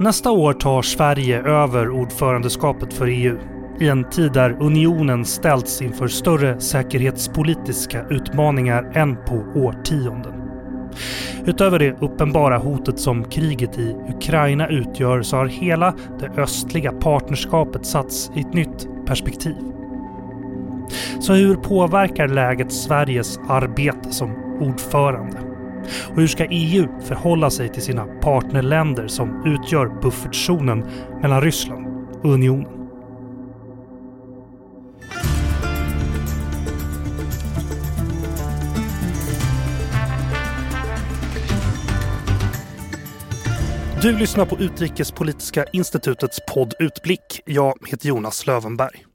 Nästa år tar Sverige över ordförandeskapet för EU i en tid där unionen ställts inför större säkerhetspolitiska utmaningar än på årtionden. Utöver det uppenbara hotet som kriget i Ukraina utgör så har hela det östliga partnerskapet satts i ett nytt perspektiv. Så hur påverkar läget Sveriges arbete som ordförande? Och hur ska EU förhålla sig till sina partnerländer som utgör buffertzonen mellan Ryssland och unionen? Du lyssnar på Utrikespolitiska institutets podd Utblick. Jag heter Jonas Lövenberg.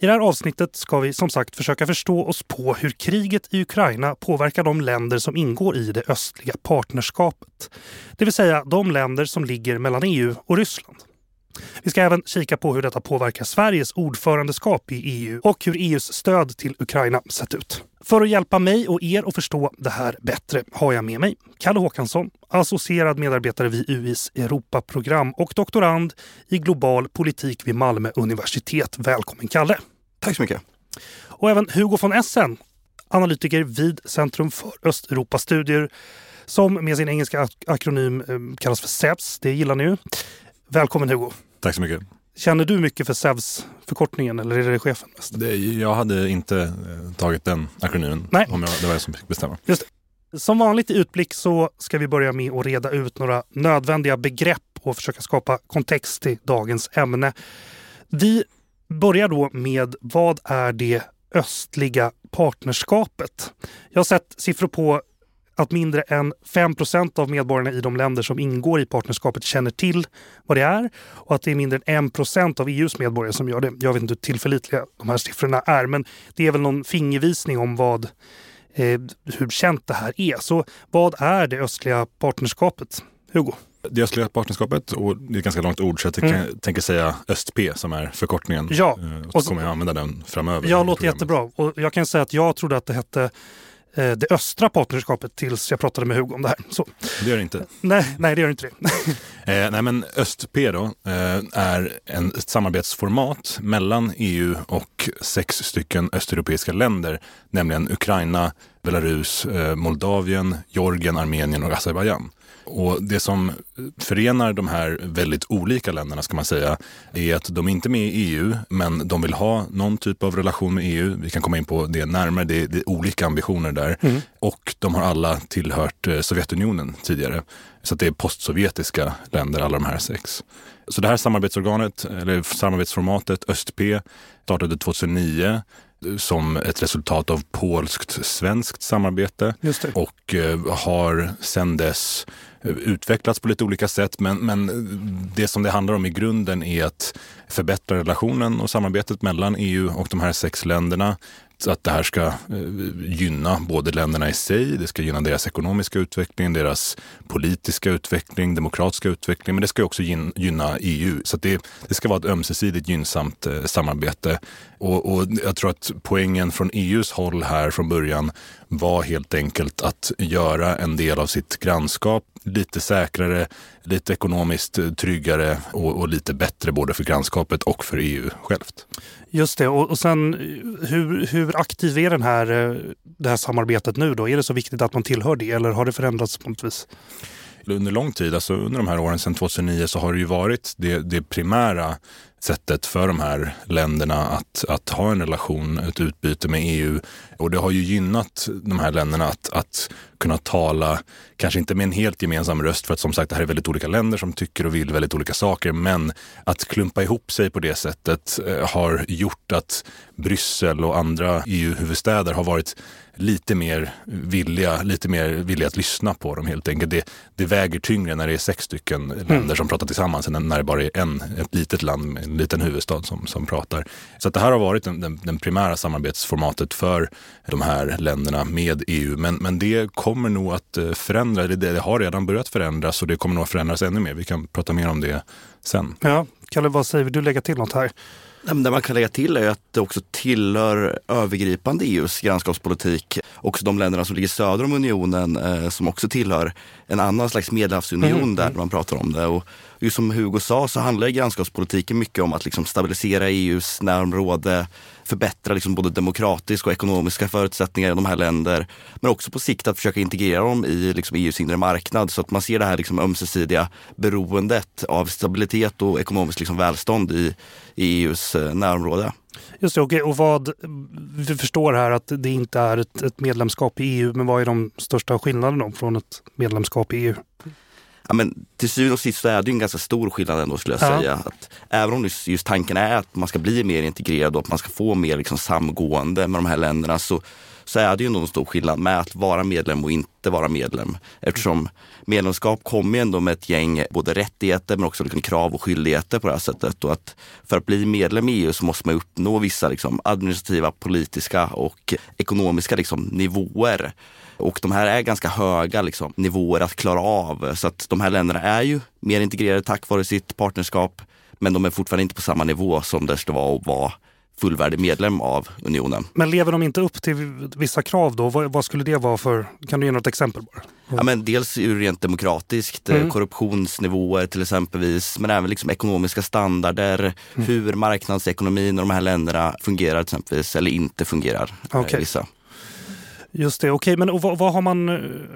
I det här avsnittet ska vi som sagt försöka förstå oss på hur kriget i Ukraina påverkar de länder som ingår i det östliga partnerskapet. Det vill säga de länder som ligger mellan EU och Ryssland. Vi ska även kika på hur detta påverkar Sveriges ordförandeskap i EU och hur EUs stöd till Ukraina sett ut. För att hjälpa mig och er att förstå det här bättre har jag med mig Kalle Håkansson, associerad medarbetare vid UIs Europaprogram och doktorand i global politik vid Malmö universitet. Välkommen Kalle! Tack så mycket! Och även Hugo von Essen, analytiker vid Centrum för Östeuropastudier som med sin engelska akronym eh, kallas för SEVS. Det gillar ni ju. Välkommen Hugo! Tack så mycket! Känner du mycket för SEVS-förkortningen eller är det chefen mest? Det, jag hade inte eh, tagit den akronymen Nej. om jag, det var jag som fick bestämma. Just det. Som vanligt i Utblick så ska vi börja med att reda ut några nödvändiga begrepp och försöka skapa kontext till dagens ämne. Vi börjar då med vad är det östliga partnerskapet? Jag har sett siffror på att mindre än 5% av medborgarna i de länder som ingår i partnerskapet känner till vad det är och att det är mindre än 1 av EUs medborgare som gör det. Jag vet inte hur tillförlitliga de här siffrorna är men det är väl någon fingervisning om vad, eh, hur känt det här är. Så vad är det östliga partnerskapet? Hugo? Det östliga partnerskapet, och det är ett ganska långt ord så jag mm. tänker säga ÖstP som är förkortningen. Ja. Eh, och så kommer jag använda den framöver. Ja, låter jättebra. Och jag kan säga att jag trodde att det hette det östra partnerskapet tills jag pratade med Hugo om det här. Så. Det gör det inte. Nej, nej det gör inte det. eh, nej, men ÖstP då, eh, är en, ett samarbetsformat mellan EU och sex stycken östeuropeiska länder, nämligen Ukraina, Belarus, eh, Moldavien, Georgien, Armenien och Azerbajdzjan. Och det som förenar de här väldigt olika länderna ska man säga är att de är inte med i EU men de vill ha någon typ av relation med EU. Vi kan komma in på det närmare, det är, det är olika ambitioner där. Mm. Och de har alla tillhört eh, Sovjetunionen tidigare. Så det är postsovjetiska länder, alla de här sex. Så det här samarbetsorganet, eller samarbetsformatet ÖstP startade 2009 som ett resultat av polskt-svenskt samarbete och eh, har sedan dess eh, utvecklats på lite olika sätt. Men, men det som det handlar om i grunden är att förbättra relationen och samarbetet mellan EU och de här sex länderna Så att det här ska eh, gynna både länderna i sig, det ska gynna deras ekonomiska utveckling, deras politiska utveckling, demokratiska utveckling, men det ska också gynna EU. Så det, det, ska vara ett ömsesidigt gynnsamt eh, samarbete. Och, och jag tror att poängen från EUs håll här från början var helt enkelt att göra en del av sitt grannskap lite säkrare, lite ekonomiskt tryggare och, och, lite bättre både för grannskapet och för EU självt. Just det, och, och sen hur, hur aktiv är den här, eh, det här samarbetet nu då? Är det så viktigt att man tillhör det eller har det förändrats på något vis? Under lång tid, alltså under de här åren sedan 2009 så har det ju varit det, det primära sättet för de här länderna att, att ha en relation, ett utbyte med EU. Och det har ju gynnat de här länderna att, att kunna tala, kanske inte med en helt gemensam röst, för att som sagt det här är väldigt olika länder som tycker och vill väldigt olika saker. Men att klumpa ihop sig på det sättet eh, har gjort att Bryssel och andra EU-huvudstäder har varit lite mer villiga, lite mer villiga att lyssna på dem helt enkelt. Det, det väger tyngre när det är sex stycken länder mm. som pratar tillsammans än när det bara är en, ett litet land, en liten huvudstad som, som pratar. Så att det här har varit den, den, den primära samarbetsformatet för de här länderna med EU. Men, men det kommer nog att eh, förändras, det, det har redan börjat förändras och det kommer nog att förändras ännu mer. Vi kan prata mer om det sen. Ja, Kalle, vad säger vi? Du lägga till något här? Det man kan lägga till är att det också tillhör övergripande EUs grannskapspolitik. Också de länderna som ligger söder om unionen eh, som också tillhör en annan slags medelhavsunion mm. där man pratar om det. Och Just som Hugo sa så handlar grannskapspolitiken mycket om att liksom stabilisera EUs närområde, förbättra liksom både demokratiska och ekonomiska förutsättningar i de här länderna. Men också på sikt att försöka integrera dem i liksom EUs inre marknad så att man ser det här liksom ömsesidiga beroendet av stabilitet och ekonomiskt liksom välstånd i, i EUs eh, närområde. Just det, okay. och vad, vi förstår här att det inte är ett, ett medlemskap i EU, men vad är de största skillnaderna från ett medlemskap i EU? Ja, men till syvende och sist så är det en ganska stor skillnad ändå skulle jag ja. säga. Att även om just tanken är att man ska bli mer integrerad och att man ska få mer liksom samgående med de här länderna så, så är det ju ändå en stor skillnad med att vara medlem och inte vara medlem. Eftersom medlemskap kommer ju ändå med ett gäng både rättigheter men också liksom krav och skyldigheter på det här sättet. Och att för att bli medlem i EU så måste man uppnå vissa liksom administrativa, politiska och ekonomiska liksom nivåer. Och de här är ganska höga liksom, nivåer att klara av. Så att de här länderna är ju mer integrerade tack vare sitt partnerskap. Men de är fortfarande inte på samma nivå som det skulle vara att vara fullvärdig medlem av unionen. Men lever de inte upp till vissa krav då? Vad, vad skulle det vara för, kan du ge något exempel bara? Ja, men dels ur rent demokratiskt, eh, mm. korruptionsnivåer till exempelvis, men även liksom ekonomiska standarder, mm. hur marknadsekonomin i de här länderna fungerar till exempelvis, eller inte fungerar. Eh, okay. Vissa. Just det, okej, okay, men vad, vad, har man,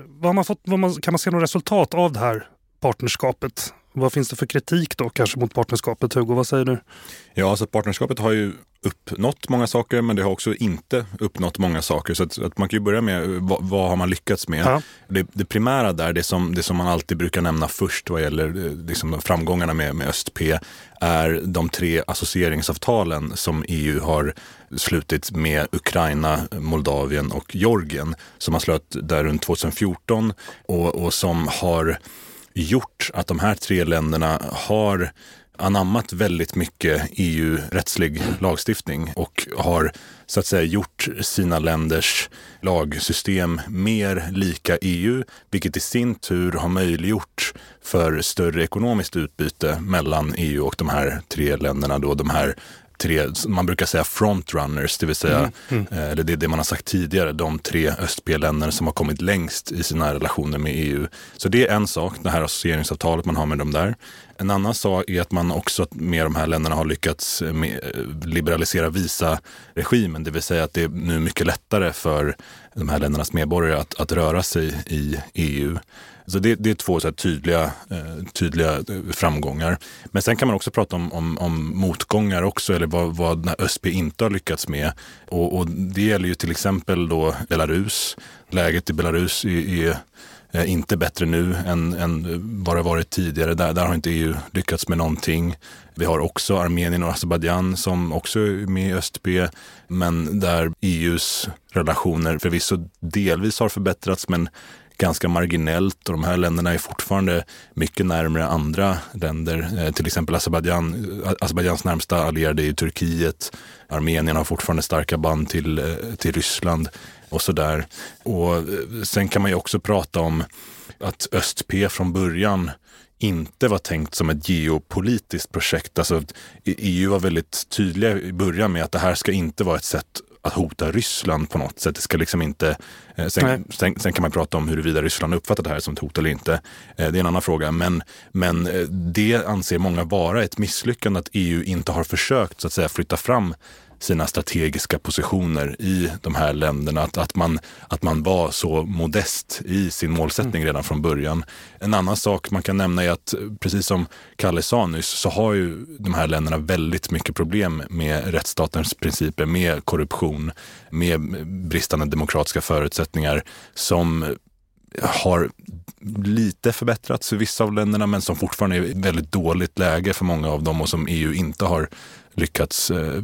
vad har man fått, vad man, kan man se något resultat av det här partnerskapet? Vad finns det för kritik då kanske mot partnerskapet? Hugo, vad säger du? Ja, alltså partnerskapet har ju uppnått många saker men det har också inte uppnått många saker. Så att, att man kan ju börja med vad, vad har man lyckats med? Ja. Det, det, primära där, det som, det som man alltid brukar nämna först vad gäller eh, liksom, framgångarna med, med Öst-P är de tre associeringsavtalen som EU har slutit med Ukraina, Moldavien och Georgien som man slöt där runt 2014 och, och som har gjort att de här tre länderna har anammat väldigt mycket EU-rättslig lagstiftning och har så att säga gjort sina länders lagsystem mer lika EU, vilket i sin tur har möjliggjort för större ekonomiskt utbyte mellan EU och de här tre länderna, då de här tre, man brukar säga frontrunners, det vill säga, mm, mm. Eh, eller det är det man har sagt tidigare, de tre öst-B-länder som har kommit längst i sina relationer med EU. Så det är en sak, det här associeringsavtalet man har med dem där. En annan sak är att man också med de här länderna har lyckats med, liberalisera visaregimen, det vill säga att det är nu mycket lättare för de här ländernas medborgare att, att röra sig i EU. Så det, det är två så tydliga, eh, tydliga eh, framgångar. Men sen kan man också prata om, om, om motgångar också, eller vad, vad ÖSP inte har lyckats med. Och, och, det gäller ju till exempel då Belarus. Läget i Belarus är, är eh, inte bättre nu än, än vad det varit tidigare. Där, där har inte EU lyckats med någonting. Vi har också Armenien och Azerbajdzjan som också är med i ÖstB, men där EUs relationer förvisso delvis har förbättrats, men ganska marginellt och de här länderna är fortfarande mycket närmare andra länder. Eh, till exempel Azerbajdzjan, eh, Azerbajdzjans närmsta allierade är Turkiet. Armenien har fortfarande starka band till, eh, till Ryssland och sådär. Och sen kan man ju också prata om att Öst-P från början inte var tänkt som ett geopolitiskt projekt. Alltså, EU var väldigt tydliga i början med att det här ska inte vara ett sätt att hota Ryssland på något sätt. Det ska liksom inte, eh, sen, sen, sen, kan man prata om huruvida Ryssland uppfattar det här som ett hot eller inte. Eh, det är en annan fråga. Men, men eh, det anser många vara ett misslyckande att EU inte har försökt så att säga flytta fram sina strategiska positioner i de här länderna. Att, att, man, att man var så modest i sin målsättning mm. redan från början. En annan sak man kan nämna är att precis som Kalle sa nyss så har ju de här länderna väldigt mycket problem med rättsstatens principer, med korruption, med bristande demokratiska förutsättningar som har lite förbättrats i vissa av länderna men som fortfarande är i väldigt dåligt läge för många av dem och som EU inte har lyckats, eh,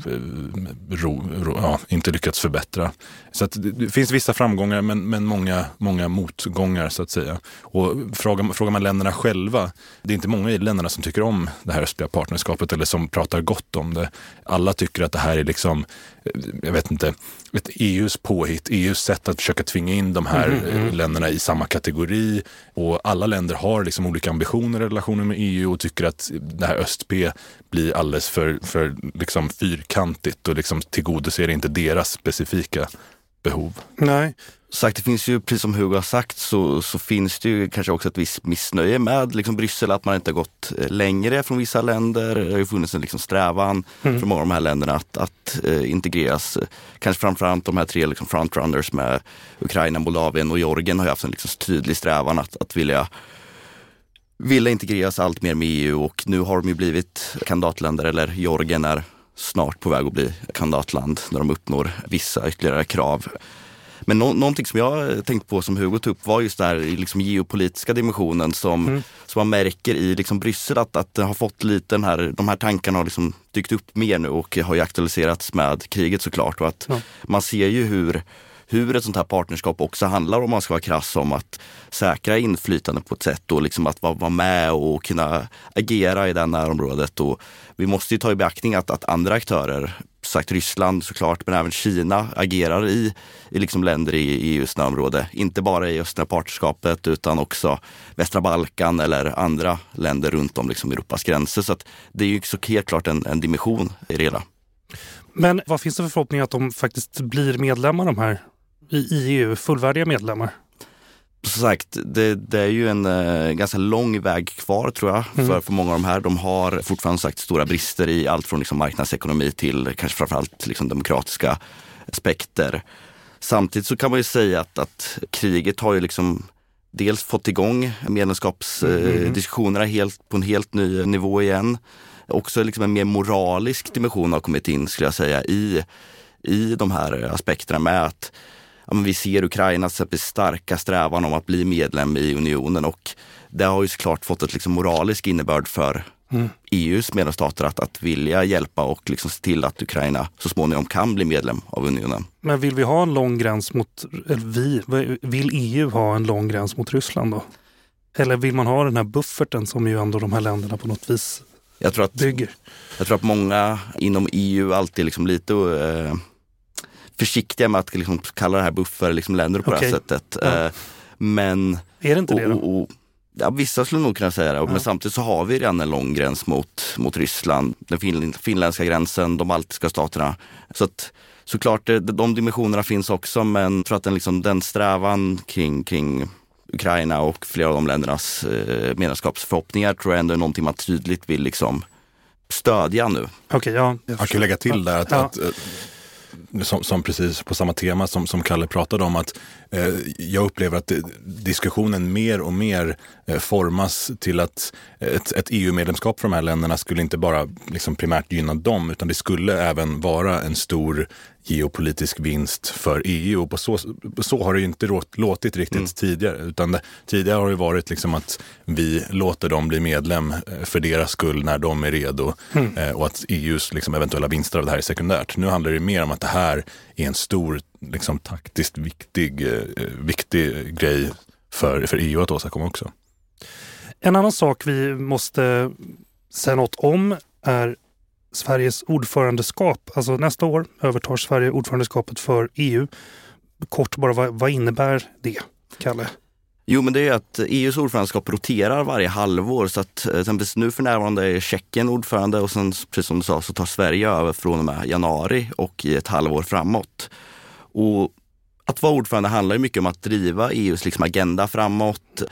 ro, ro, ja, inte lyckats förbättra. Så det finns vissa framgångar men, men många, många motgångar så att säga. Och frågar, frågar man länderna själva, det är inte många i länderna som tycker om det här östliga partnerskapet eller som pratar gott om det. Alla tycker att det här är liksom, eh, jag vet inte, ett EUs påhitt, EUs sätt att försöka tvinga in de här mm, mm. länderna i samma kategori. Och alla länder har liksom olika ambitioner i relationen med EU och tycker att det här öst-P blir alldeles för, för liksom fyrkantigt och liksom tillgodoser inte deras specifika behov. Nej, sagt, det finns ju, precis som Hugo har sagt, så, så finns det ju kanske också ett visst missnöje med liksom Bryssel, att man inte har gått eh, längre från vissa länder. Det har ju funnits en liksom strävan mm. från många av de här länderna att, att uh, integreras. Kanske framförallt de här tre liksom frontrunners med Ukraina, Moldavien och Georgien har ju haft en liksom tydlig strävan att, att vilja vilja integreras allt mer med EU och nu har de ju blivit kandidatländer, eller Georgien är snart på väg att bli kandidatland när de uppnår vissa ytterligare krav. Men no någonting som jag tänkt på som Hugo tog upp var just det här liksom geopolitiska dimensionen som, mm. som man märker i liksom Bryssel att, att det har fått lite den här, de här tankarna har liksom dykt upp mer nu och har ju aktualiserats med kriget såklart. Och att ja. man ser ju hur hur ett sånt här partnerskap också handlar om man ska vara krass om att säkra inflytande på ett sätt och liksom att vara, vara med och kunna agera i det närområdet. Och vi måste ju ta i beaktning att, att andra aktörer, sagt Ryssland såklart, men även Kina agerar i, i liksom länder i, i EUs närområde. Inte bara i östra partnerskapet utan också västra Balkan eller andra länder runt om liksom Europas gränser. Så det är ju så helt klart en, en dimension i det hela. Men vad finns det för förhoppningar att de faktiskt blir medlemmar de här i EU fullvärdiga medlemmar? Som sagt, det, det, är ju en uh, ganska lång väg kvar tror jag mm. för, för många av de här. De har fortfarande sagt stora brister i allt från liksom, marknadsekonomi till kanske framförallt liksom, demokratiska aspekter. Samtidigt så kan man ju säga att, att kriget har ju liksom dels fått igång medlemskapsdiskussionerna mm. uh, på en helt ny nivå igen. Också liksom en mer moralisk dimension har kommit in skulle jag säga i, i de här aspekterna med att ja, vi ser Ukrainas starka strävan om att bli medlem i unionen och det har ju såklart fått ett liksom moralisk innebörd för mm. EUs medlemsstater att, att vilja hjälpa och liksom se till att Ukraina så småningom kan bli medlem av unionen. Men vill vi ha en lång gräns mot, vi, vill EU ha en lång gräns mot Ryssland då? Eller vill man ha den här bufferten som ju ändå de här länderna på något vis jag tror att, bygger? Jag tror att många inom EU alltid liksom lite eh, försiktiga med att liksom kalla det här buffer liksom länder på okay. det här sättet. Ja. Eh, men... Är det inte det då? Och, och, ja, vissa skulle nog kunna säga det, ja. men samtidigt så har vi redan en lång gräns mot, mot Ryssland, den fin, finländska gränsen, de baltiska staterna. Så att, såklart, det, de dimensionerna finns också, men jag tror att den, liksom, den strävan kring, kring Ukraina och flera av de ländernas eh, medlemskapsförhoppningar tror jag ändå är någonting man tydligt vill liksom stödja nu. Okay, ja, jag, jag kan lägga till där att, ja. att som, som, precis på samma tema som, som Kalle pratade om, att eh, jag upplever att diskussionen mer och mer eh, formas till att ett, ett EU-medlemskap för de här länderna skulle inte bara liksom primärt gynna dem, utan det skulle även vara en stor geopolitisk vinst för EU. Och på så, så har det inte låtit riktigt mm. tidigare. Utan det, tidigare har det varit liksom att vi låter dem bli medlem eh, för deras skull när de är redo. Mm. Eh, och att EUs liksom, eventuella vinster av det här är sekundärt. Nu handlar det mer om att det här är en stor, liksom, taktiskt viktig, eh, viktig grej för, för EU att åstadkomma också. En annan sak vi måste säga något om är Sveriges ordförandeskap. Alltså nästa år övertar Sverige ordförandeskapet för EU. Kort bara, vad, vad innebär det, Kalle? Jo, men det är att EUs ordförandeskap roterar varje halvår. Så att eh, exempelvis nu för närvarande är Tjeckien ordförande och sen precis som du sa så tar Sverige över från och med januari och i ett halvår framåt. Och att vara ordförande handlar mycket om att driva EUs liksom agenda framåt.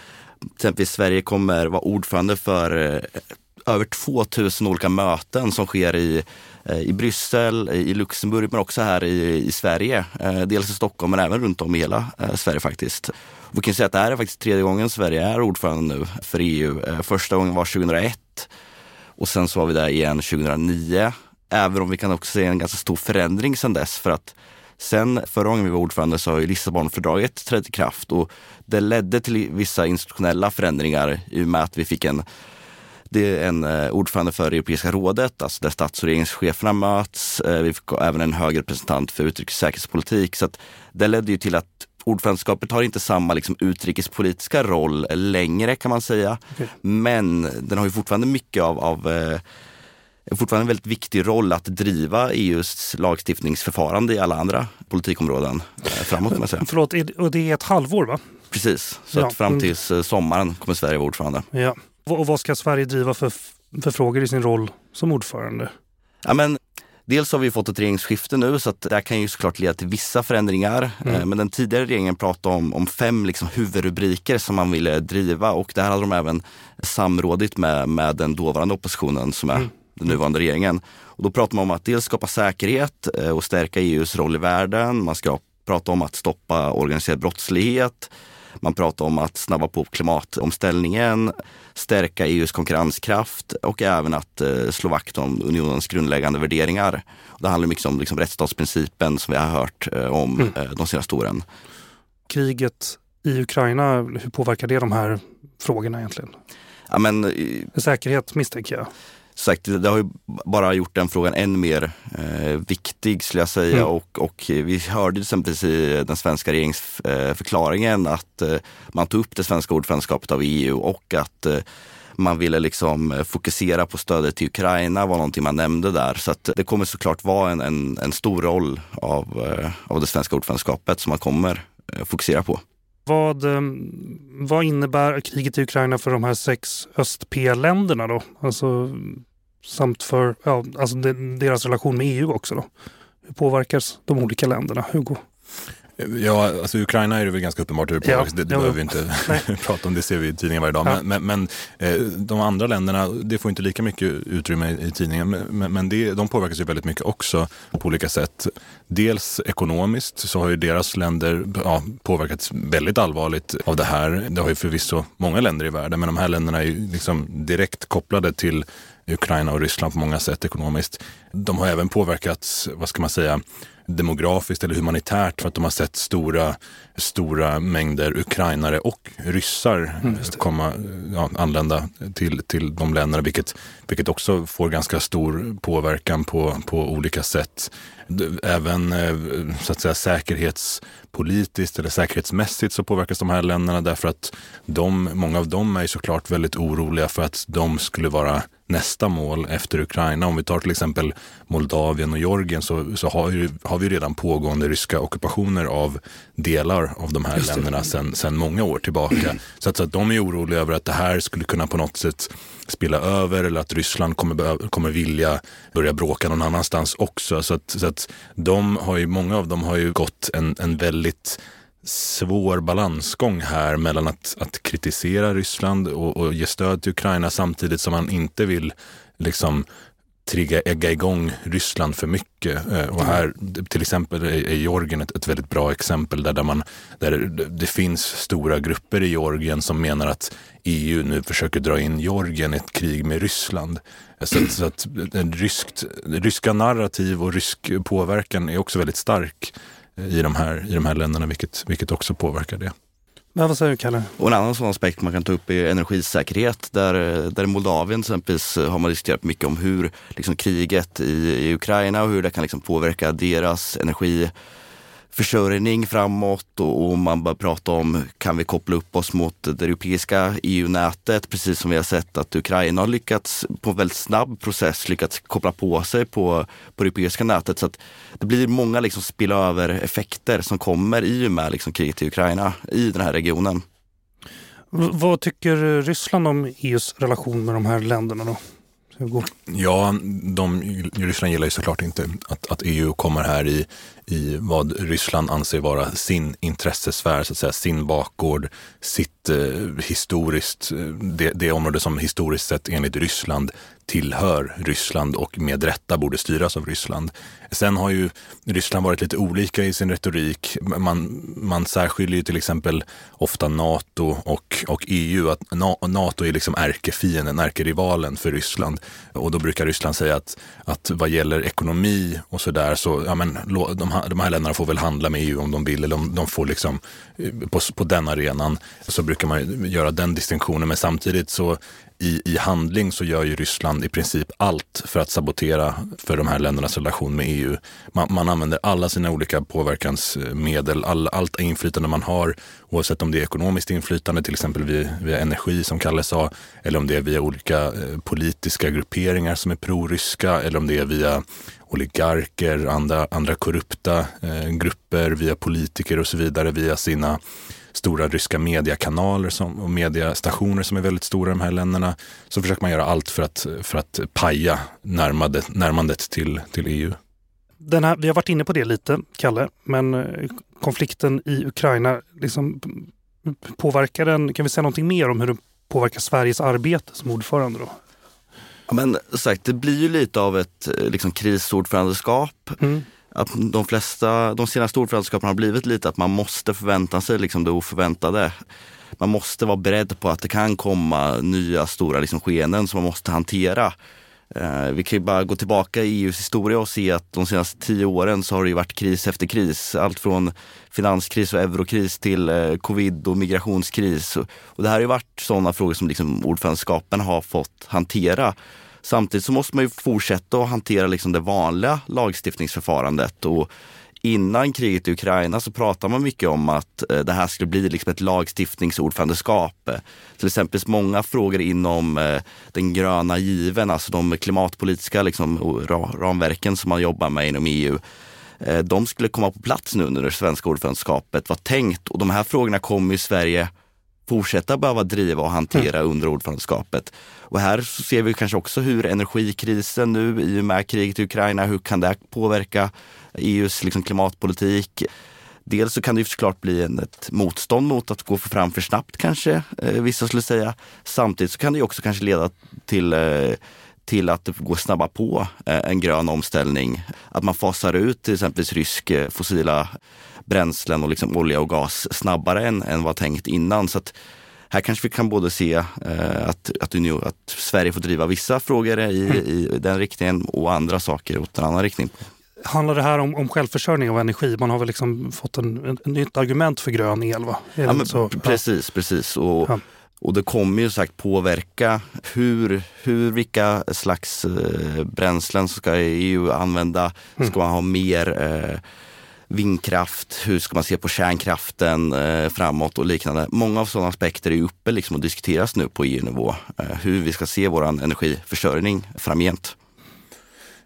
Exempelvis Sverige kommer vara ordförande för eh, över 2000 olika möten som sker i, eh, i Bryssel, i Luxemburg men också här i, i Sverige. Eh, dels i Stockholm men även runt om i hela eh, Sverige faktiskt. Vi kan säga att det här är faktiskt tredje gången Sverige är ordförande nu för EU. Första gången var 2001 och sen så var vi där igen 2009. Även om vi kan också se en ganska stor förändring sedan dess för att Sen förra gången vi var ordförande så har ju Lissabonfördraget trätt i kraft och det ledde till vissa institutionella förändringar i och med att vi fick en det är en eh, ordförande för Europeiska rådet, alltså där stats och regeringscheferna möts. Eh, vi fick även en hög representant för utrikes och säkerhetspolitik. Så att det ledde ju till att ordförandeskapet har inte samma liksom, utrikespolitiska roll längre kan man säga. Okay. Men den har ju fortfarande mycket av, av eh, fortfarande en väldigt viktig roll att driva EUs lagstiftningsförfarande i alla andra politikområden framåt. Kan man säga. Förlåt, och det är ett halvår va? Precis, så ja. att fram till sommaren kommer Sverige vara ordförande. Ja. Och vad ska Sverige driva för, för frågor i sin roll som ordförande? Ja, men Dels har vi fått ett regeringsskifte nu så att det här kan ju såklart leda till vissa förändringar. Mm. Eh, men den tidigare regeringen pratade om, om fem liksom huvudrubriker som man ville driva och där hade de även samrådit med, med den dåvarande oppositionen som är mm. den nuvarande regeringen. Och då pratar man om att dels skapa säkerhet eh, och stärka EUs roll i världen. Man ska prata om att stoppa organiserad brottslighet. Man pratar om att snabba på klimatomställningen, stärka EUs konkurrenskraft och även att eh, slå vakt om unionens grundläggande värderingar. Det handlar mycket om liksom, rättsstatsprincipen som vi har hört eh, om mm. eh, de senaste åren. Kriget i Ukraina, hur påverkar det de här frågorna egentligen? Ja, men, Säkerhet misstänker jag sagt, det har ju bara gjort den frågan än mer eh, viktig skulle jag säga. Mm. Och, och vi hörde till exempel i den svenska regeringsförklaringen att eh, man tog upp det svenska ordförandeskapet av EU och att eh, man ville liksom fokusera på stödet till Ukraina var någonting man nämnde där. Så att det kommer såklart vara en, en, en stor roll av, eh, av det svenska ordförandeskapet som man kommer eh, fokusera på. Vad, eh, vad innebär kriget i Ukraina för de här sex öst-P-länderna då? Alltså samt för ja, alltså deras relation med EU också. Då. Hur påverkas de olika länderna? Hugo? Ja, alltså Ukraina är det väl ganska uppenbart hur det påverkas. Ja, det, det behöver vi inte prata om, det ser vi i tidningen varje dag. Ja. Men, men, men eh, de andra länderna, det får inte lika mycket utrymme i tidningen. Men, men det, de påverkas ju väldigt mycket också på olika sätt. Dels ekonomiskt så har ju deras länder ja, påverkats väldigt allvarligt av det här. Det har ju förvisso många länder i världen, men de här länderna är ju liksom direkt kopplade till Ukraina och Ryssland på många sätt ekonomiskt. De har även påverkats, vad ska man säga, demografiskt eller humanitärt för att de har sett stora, stora mängder ukrainare och ryssar mm, komma, ja, anlända till, till de länderna, vilket, vilket också får ganska stor påverkan på, på olika sätt. Även eh, så att säga, säkerhetspolitiskt eller säkerhetsmässigt så påverkas de här länderna därför att de, många av dem är såklart väldigt oroliga för att de skulle vara nästa mål efter Ukraina. Om vi tar till exempel Moldavien och Georgien så, så har, ju, har vi redan pågående ryska ockupationer av delar av de här länderna sedan, många år tillbaka. Så att, så att de är oroliga över att det här skulle kunna på något sätt spilla över eller att Ryssland kommer, kommer vilja börja bråka någon annanstans också. Så att, så att de har ju, många av dem har ju gått en, en väldigt svår balansgång här mellan att, att kritisera Ryssland och, och ge stöd till Ukraina samtidigt som man inte vill liksom trigga, ägga igång Ryssland för mycket. Eh, och här till exempel är Georgien ett, ett väldigt bra exempel där, där, man, där det finns stora grupper i Georgien som menar att EU nu försöker dra in Georgien i ett krig med Ryssland. Eh, så, så att en ryskt, ryska narrativ och rysk påverkan är också väldigt stark i de här, i de här länderna, vilket, vilket också påverkar det. Men vad säger du Kalle? Och en annan sån aspekt man kan ta upp är energisäkerhet. Där, där i Moldavien exempelvis har man diskuterat mycket om hur liksom, kriget i, i Ukraina och hur det kan liksom, påverka deras energi försörjning framåt och, och man börjar prata om kan vi koppla upp oss mot det europeiska EU-nätet precis som vi har sett att Ukraina har lyckats på en väldigt snabb process lyckats koppla på sig på, på det europeiska nätet. Så att det blir många liksom spillöver-effekter som kommer i och med liksom kriget i Ukraina i den här regionen. Vad tycker Ryssland om EUs relation med de här länderna då? Ja, de, Ryssland gillar ju såklart inte att, att EU kommer här i i vad Ryssland anser vara sin intressesfär, så att säga, sin bakgård, sitt eh, historiskt, eh, det, det område som historiskt sett enligt Ryssland tillhör Ryssland och med rätta borde styras av Ryssland. Sen har ju Ryssland varit lite olika i sin retorik. Man, man särskiljer till exempel ofta Nato och, och EU. Att Nato är liksom ärkefienden, ärkerivalen för Ryssland. Och då brukar Ryssland säga att, att vad gäller ekonomi och sådär så, ja men de här, de här länderna får väl handla med EU om de vill. Eller de, de får liksom, eh, på, på den arenan så brukar man göra den distinktionen. Men samtidigt så i, i handling så gör ju Ryssland i princip allt för att sabotera för de här ländernas relation med EU. Man, man använder alla sina olika påverkansmedel, all, allt inflytande man har, oavsett om det är ekonomiskt inflytande, till exempel via, via energi som Kalle sa, eller om det är via olika eh, politiska grupperingar som är proryska, eller om det är via oligarker, andra, andra korrupta eh, grupper, via politiker och så vidare, via sina stora ryska mediekanaler som, och mediestationer som är väldigt stora i de här länderna. Så försöker man göra allt för att, för att paja närmandet, närmandet till, till EU. Den här, vi har varit inne på det lite, Kalle, men eh, konflikten i Ukraina, liksom, påverkar den, kan vi säga någonting mer om hur den påverkar Sveriges arbete som ordförande? Då? Ja, men sagt, det blir ju lite av ett eh, liksom, krisordförandeskap. Mm. Att de flesta, de senaste ordförandeskapen har blivit lite att man måste förvänta sig liksom, det oförväntade. Man måste vara beredd på att det kan komma nya stora liksom, skeenden som man måste hantera. Eh, vi kan ju bara gå tillbaka i EUs historia och se att de senaste tio åren så har det ju varit kris efter kris. Allt från finanskris och eurokris till eh, covid och migrationskris. Och det här har ju varit sådana frågor som liksom ordförandeskapen har fått hantera. Samtidigt så måste man ju fortsätta att hantera liksom det vanliga lagstiftningsförfarandet. Och innan kriget i Ukraina så pratade man mycket om att eh, det här skulle bli liksom ett lagstiftningsordförandeskap. Till exempel många frågor inom eh, den gröna given, alltså de klimatpolitiska liksom, ramverken som man jobbar med inom EU. Eh, de skulle komma på plats nu under det svenska ordförandeskapet var tänkt och de här frågorna kommer ju Sverige fortsätta behöva driva och hantera mm. under ordförandeskapet. Och här ser vi kanske också hur energikrisen nu i och med kriget i Ukraina, hur kan det påverka EUs liksom klimatpolitik? Dels så kan det ju såklart bli en, ett motstånd mot att gå fram för snabbt kanske, eh, vissa skulle säga. Samtidigt så kan det också kanske leda till eh, till att går snabba på eh, en grön omställning. Att man fasar ut till exempel rysk eh, fossila bränslen och liksom olja och gas snabbare än, än vad tänkt innan. Så här kanske vi kan både se eh, att, att, att, Sverige får driva vissa frågor i, mm. i den riktningen och andra saker åt en annan riktning. Handlar det här om, om självförsörjning av energi? Man har väl liksom fått en nytt argument för grön el? Va? Ja, men, precis, precis. Och, ja. och det kommer ju sagt påverka hur, hur vilka slags eh, bränslen ska EU använda. Ska mm. man ha mer eh, vindkraft, hur ska man se på kärnkraften eh, framåt och liknande. Många av sådana aspekter är uppe liksom och diskuteras nu på EU-nivå. Eh, hur vi ska se vår energiförsörjning framgent.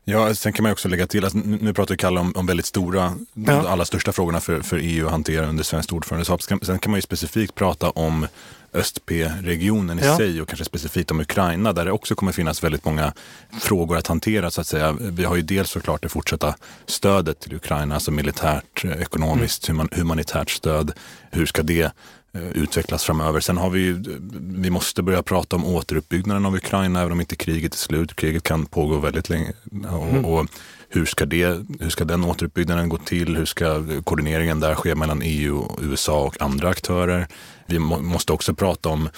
Ja, sen kan man också lägga till, att nu pratar Kalle om, om väldigt stora, ja. allra största frågorna för, för EU att hantera under svenskt ordförandeskap. Sen kan man ju specifikt prata om Öst-P-regionen i ja. sig och kanske specifikt om Ukraina där det också kommer finnas väldigt många frågor att hantera så att säga. Vi har ju dels såklart det fortsatta stödet till Ukraina, alltså militärt, ekonomiskt, mm. humanitärt stöd. Hur ska det utvecklas framöver. Sen har vi ju, vi måste börja prata om återuppbyggnaden av Ukraina även om inte kriget är slut. Kriget kan pågå väldigt länge. Och, mm. och hur, ska det, hur ska den återuppbyggnaden gå till? Hur ska koordineringen där ske mellan EU, USA och andra aktörer? Vi må, måste också prata om,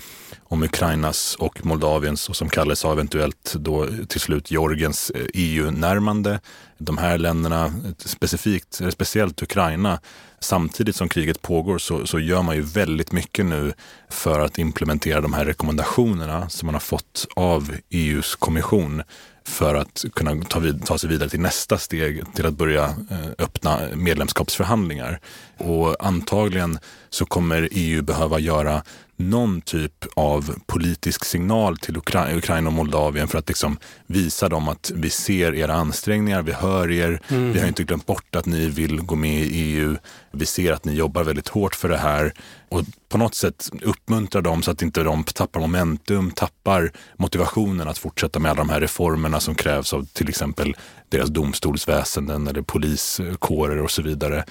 om Ukrainas och Moldaviens och som Kalle sa eventuellt då till slut Georgiens EU-närmande. De här länderna, specifikt, speciellt Ukraina, samtidigt som kriget pågår så, så gör man ju väldigt mycket nu för att implementera de här rekommendationerna som man har fått av EUs kommission för att kunna ta, vid, ta sig vidare till nästa steg, till att börja eh, öppna medlemskapsförhandlingar. Och antagligen så kommer EU behöva göra någon typ av politisk signal till Ukra Ukraina och Moldavien för att liksom visa dem att vi ser era ansträngningar, vi hör er, mm. vi har inte glömt bort att ni vill gå med i EU, vi ser att ni jobbar väldigt hårt för det här och på något sätt uppmuntra dem så att inte de tappar momentum, tappar motivationen att fortsätta med alla de här reformerna som krävs av till exempel deras domstolsväsenden eller poliskårer och så vidare.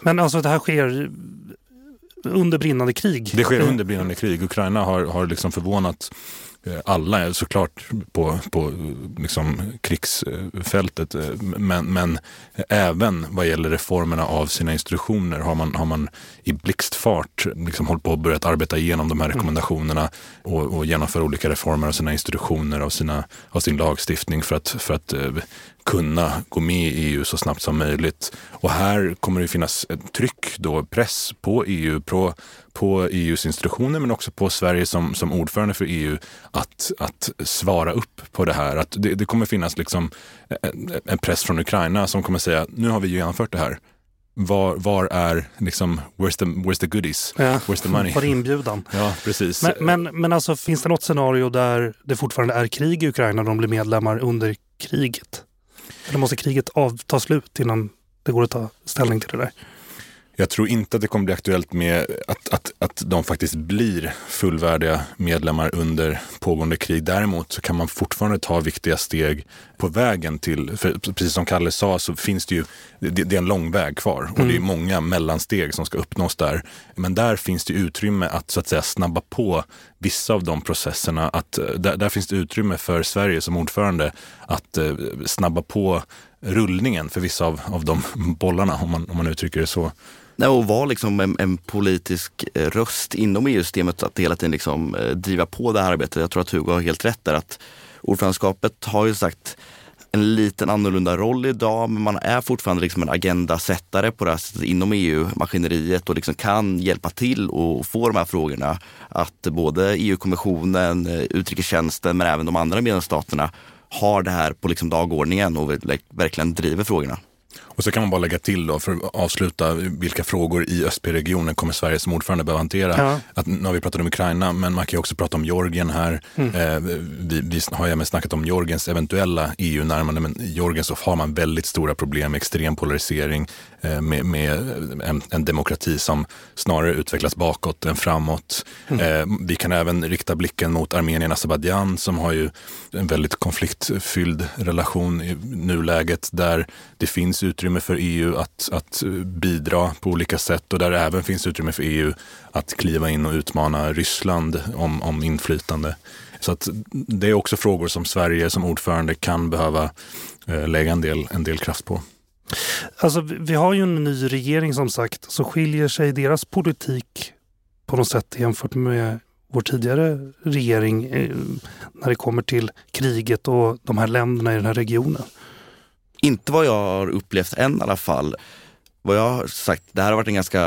Men alltså det här sker under brinnande krig? Det sker under brinnande krig. Ukraina har, har liksom förvånat alla såklart på, på liksom krigsfältet. Eh, men, men även vad gäller reformerna av sina institutioner har man, har man i blixtfart liksom hållit på och börjat arbeta igenom de här mm. rekommendationerna och, och genomföra olika reformer av sina institutioner, av, sina, av sin lagstiftning för att, för att eh, kunna gå med i EU så snabbt som möjligt. Och här kommer det finnas ett tryck, då, press på EU, på, på EUs institutioner men också på Sverige som, som ordförande för EU att, att svara upp på det här. Att det, det kommer finnas liksom en, press från Ukraina som kommer säga nu har vi genomfört det här. Var, var, är liksom, where's the, where's the goodies? Ja. Where's the money? Var är inbjudan? Ja, precis. Men, men, men alltså, finns det något scenario där det fortfarande är krig i Ukraina och de blir medlemmar under kriget? Eller måste kriget av, ta slut innan det går att ta ställning till det där? Jag tror inte att det kommer bli aktuellt med att, att, att de faktiskt blir fullvärdiga medlemmar under pågående krig. Däremot så kan man fortfarande ta viktiga steg på vägen till, för precis som Kalle sa så finns det ju, det, det är en lång väg kvar och mm. det är mm. många mellansteg som ska uppnås där. Men där finns det utrymme att så att säga snabba på vissa av de processerna. Att, där, där finns det utrymme för Sverige som ordförande att eh, snabba på rullningen för vissa av, av de bollarna, om man, om man uttrycker det så. Nej, och vara liksom en, en, politisk eh, röst inom EU-systemet att hela tiden liksom, eh, driva på det här arbetet. Jag tror att Hugo har helt rätt där att ordförandeskapet har ju sagt en liten annorlunda roll idag, men man är fortfarande liksom en agendasättare på det här sättet inom EU-maskineriet och liksom kan hjälpa till och få de här frågorna. Att både EU-kommissionen, eh, utrikestjänsten men även de andra medlemsstaterna har det här på liksom dagordningen och verkligen driver frågorna. Och så kan man bara lägga till då, för att avsluta, vilka frågor i Östp-regionen kommer Sverige som ordförande behöva hantera? Ja. Att, nu har vi pratat om Ukraina, men man kan ju också prata om Georgien här. Mm. Eh, vi, vi har ju även snackat om Georgiens eventuella EU-närmande, men i Georgien så har man väldigt stora problem med extrem polarisering, med, med en, en, demokrati som snarare utvecklas bakåt än framåt. Mm. Eh, vi kan även rikta blicken mot Armenien Azerbajdzjan som har ju en väldigt konfliktfylld relation i nuläget där det finns utrymme utrymme för EU att, att bidra på olika sätt och där det även finns utrymme för EU att kliva in och utmana Ryssland om, om inflytande. Så att det är också frågor som Sverige som ordförande kan behöva eh, lägga en del, en del kraft på. Alltså, vi har ju en ny regering som sagt, så skiljer sig deras politik på något sätt jämfört med vår tidigare regering eh, när det kommer till kriget och de här länderna i den här regionen? Inte vad jag har upplevt än i alla fall. Vad jag har sagt, det här har varit en ganska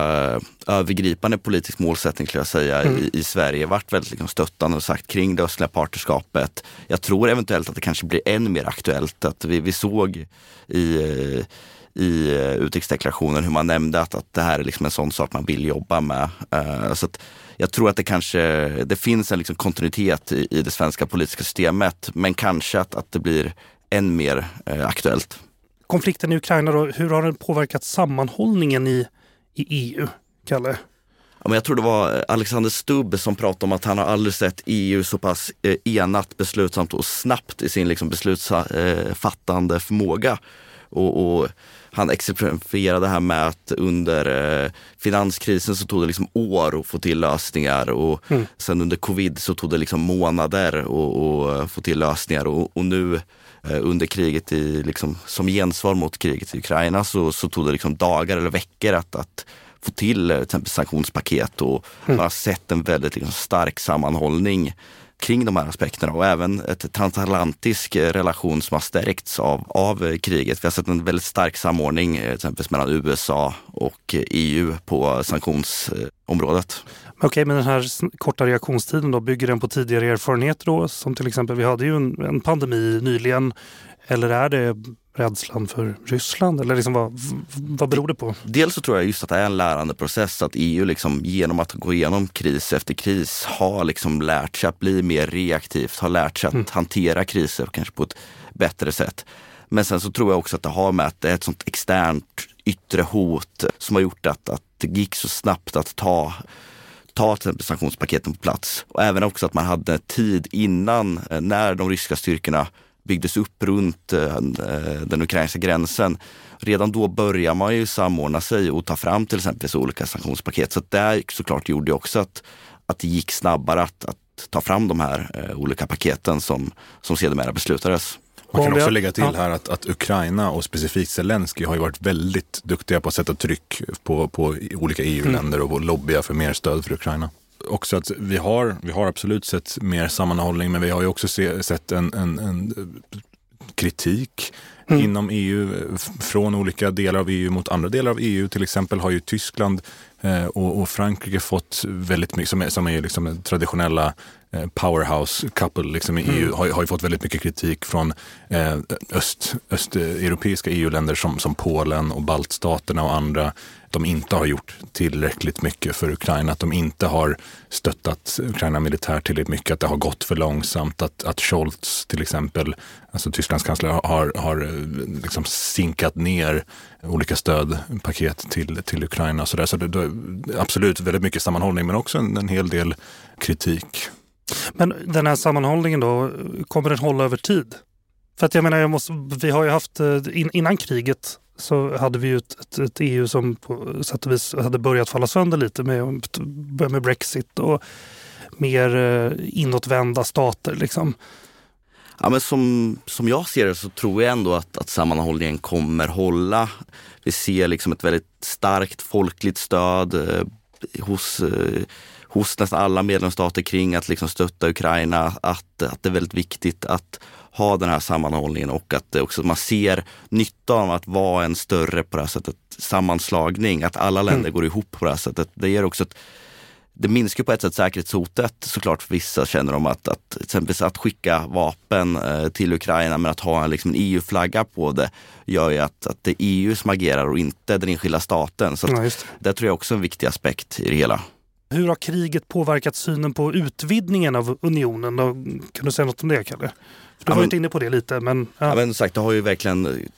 övergripande politisk målsättning skulle jag säga mm. i, i, Sverige. Varit väldigt liksom stöttande och sagt kring det östliga partnerskapet. Jag tror eventuellt att det kanske blir än mer aktuellt. Att vi, vi såg i i utrikesdeklarationen hur man nämnde att, att det här är liksom en sån sak man vill jobba med. Uh, så jag tror att det kanske det finns en liksom kontinuitet i, i det svenska politiska systemet, men kanske att, att det blir än mer uh, aktuellt konflikten i Ukraina, då, hur har den påverkat sammanhållningen i, i EU, Kalle? Ja, men jag tror det var Alexander Stubb som pratade om att han har aldrig sett EU så pass eh, enat, beslutsamt och snabbt i sin liksom, beslutsfattande eh, förmåga. Och, och, han exemplifierade det här med att under eh, finanskrisen så tog det liksom år att få till lösningar och mm. sen under covid så tog det liksom månader att få till lösningar och, och nu under kriget i, liksom, som gensvar mot kriget i Ukraina så, så tog det liksom dagar eller veckor att, att få till eh, till exempel sanktionspaket och mm. man har sett en väldigt liksom, stark sammanhållning kring de här aspekterna och även ett transatlantisk eh, relation som har stärkts av, av kriget. Vi har sett en väldigt stark samordning exempelvis mellan USA och EU på sanktionsområdet. Okej, men den här korta reaktionstiden då, bygger den på tidigare erfarenheter då? Som till exempel, vi hade ju en, en pandemi nyligen. Eller är det rädslan för Ryssland? Eller liksom vad, vad beror det på? Dels så tror jag just att det är en lärande process. Att EU liksom, genom att gå igenom kris efter kris har liksom lärt sig att bli mer reaktivt, har lärt sig att mm. hantera kriser kanske på ett bättre sätt. Men sen så tror jag också att det har med att det är ett sånt externt yttre hot som har gjort att, att det gick så snabbt att ta ta till exempel sanktionspaketen på plats. Och även också att man hade tid innan, eh, när de ryska styrkorna byggdes upp runt eh, eh, den ukrainska gränsen. Redan då börjar man ju samordna sig och ta fram till exempel olika sanktionspaket. Så det såklart gjorde också att, att det gick snabbare att, att ta fram de här olika paketen som, som sedermera beslutades. Man kan också lägga till här att, att Ukraina och specifikt Zelensky har ju varit väldigt duktiga på att sätta tryck på, på olika EU-länder och lobbya för mer stöd för Ukraina. Också att vi har, vi har absolut sett mer sammanhållning men vi har ju också se, sett en, en, en kritik mm. inom EU från olika delar av EU mot andra delar av EU. Till exempel har ju Tyskland eh, och, och, Frankrike fått väldigt mycket, som är, som är liksom traditionella powerhouse couple liksom i EU mm. har, har ju fått väldigt mycket kritik från eh, öst, östeuropeiska EU-länder som, som Polen och baltstaterna och andra de inte har gjort tillräckligt mycket för Ukraina, att de inte har stöttat Ukraina militärt tillräckligt mycket, att det har gått för långsamt, att, att Scholz till exempel, alltså Tysklands kansler, har, har eh, liksom sinkat ner olika stödpaket till, till Ukraina. Så, där. så det, det, absolut väldigt mycket sammanhållning men också en, en hel del kritik. Men den här sammanhållningen då, kommer den hålla över tid? För att jag menar, jag måste, vi har ju haft, eh, in, innan kriget så hade vi ju ett, ett, ett, EU som på sätt och vis hade börjat falla sönder lite med, med Brexit och mer eh, inåtvända stater. Liksom. Ja, men som, som jag ser det så tror jag ändå att, att sammanhållningen kommer hålla. Vi ser liksom ett väldigt starkt folkligt stöd eh, hos, eh, hos nästan alla medlemsstater kring att liksom stötta Ukraina. Att, att det är väldigt viktigt att ha den här sammanhållningen och att också man ser nyttan av att vara en större på det här sättet sammanslagning, att alla länder mm. går ihop på det här sättet. Det ger också ett det minskar på ett sätt säkerhetshotet såklart för vissa känner de att, att exempelvis att skicka vapen eh, till Ukraina men att ha en, liksom, en EU-flagga på det gör ju att, att det är EU som agerar och inte den enskilda staten. Så ja, det. det tror jag också är en viktig aspekt i det hela. Hur har kriget påverkat synen på utvidgningen av unionen? Kan du säga något om det, Kalle? Du har varit inne på det lite. Men, ja. ja men sagt, det har ju verkligen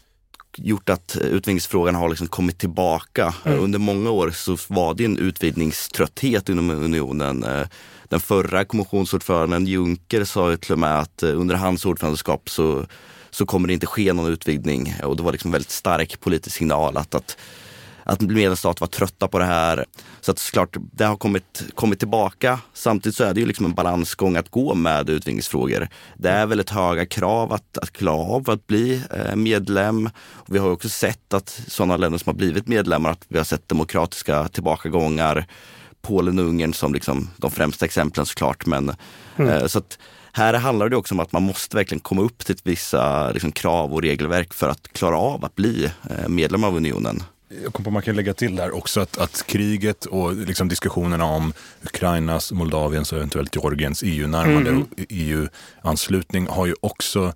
gjort att utvidgningsfrågan har liksom kommit tillbaka. Mm. Under många år så var det en utvidgningströtthet inom unionen. Eh, den förra kommissionsordföranden Juncker sa ju till och med att eh, under hans ordförandeskap så, så kommer det inte ske någon utvidgning. Och det var liksom en väldigt stark politisk signal att, att att medlemsstater var trötta på det här. Så att såklart, det har kommit, kommit tillbaka. Samtidigt så är det ju liksom en balansgång att gå med utvidgningsfrågor. Det är väldigt höga krav att, att klara av att bli eh, medlem. Och vi har också sett att sådana länder som har blivit medlemmar, att vi har sett demokratiska tillbakagångar. Polen och Ungern som liksom de främsta exemplen såklart. Men, mm. eh, så att, här handlar det också om att man måste verkligen komma upp till vissa liksom, krav och regelverk för att klara av att bli eh, medlem av unionen. Jag kom på man kan lägga till där också att, att kriget och liksom diskussionerna om Ukrainas, Moldaviens och eventuellt Georgiens EU-närmande mm. EU-anslutning har ju också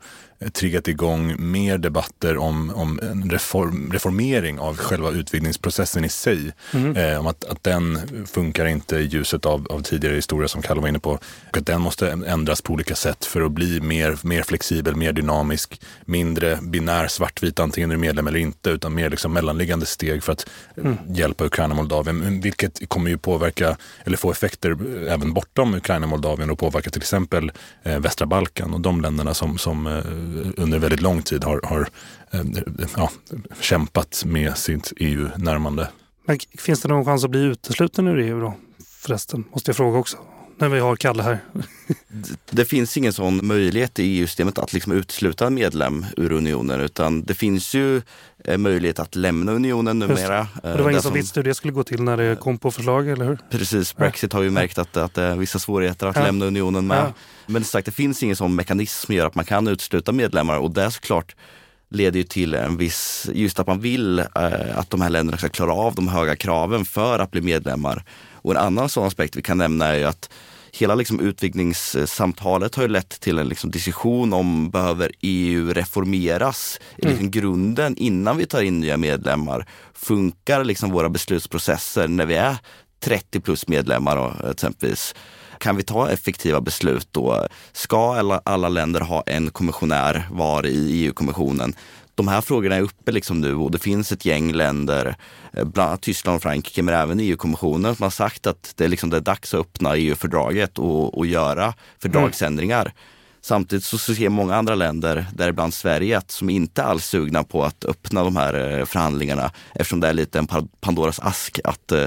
triggat igång mer debatter om, om en reform, reformering av själva utvidgningsprocessen i sig. Mm. Eh, om att, att den funkar inte i ljuset av, av tidigare historia som Kalle var inne på. Och att den måste ändras på olika sätt för att bli mer, mer flexibel, mer dynamisk, mindre binär svartvit antingen du är medlem eller inte utan mer liksom mellanliggande steg för att mm. hjälpa Ukraina och Moldavien. Vilket kommer ju påverka eller få effekter även bortom Ukraina och Moldavien och påverka till exempel eh, västra Balkan och de länderna som, som eh, under väldigt lång tid har, har eh, ja, kämpat med sitt EU-närmande. Men finns det någon chans att bli utesluten ur EU då? Förresten, måste jag fråga också när vi har Kalle här. det finns ingen sån möjlighet i EU-systemet att liksom utesluta en medlem ur unionen utan det finns ju eh, möjlighet att lämna unionen numera. Det. det var ingen som visste hur det skulle gå till när det kom på förslag, eller hur? Precis, Brexit har ju märkt att, att det är vissa svårigheter att ja. lämna unionen med. Ja. Men sagt, det finns ingen sån mekanism som gör att man kan utesluta medlemmar och det är såklart leder ju till en viss, just att man vill eh, att de här länderna ska klara av de höga kraven för att bli medlemmar. Och en annan sån aspekt vi kan nämna är ju att hela liksom utvidgningssamtalet har ju lett till en liksom diskussion om behöver EU reformeras i mm. liksom grunden innan vi tar in nya medlemmar. Funkar liksom våra beslutsprocesser när vi är 30 plus medlemmar då, exempelvis? Kan vi ta effektiva beslut då? Ska alla, alla länder ha en kommissionär var i EU-kommissionen? de här frågorna är uppe liksom nu och det finns ett gäng länder, eh, bland annat Tyskland och Frankrike, men även EU-kommissionen som har sagt att det är, liksom, det är dags att öppna EU-fördraget och, och göra fördragsändringar. Mm. Samtidigt så ser många andra länder, däribland Sverige, att som inte alls sugna på att öppna de här eh, förhandlingarna eftersom det är lite en Pandoras ask att eh,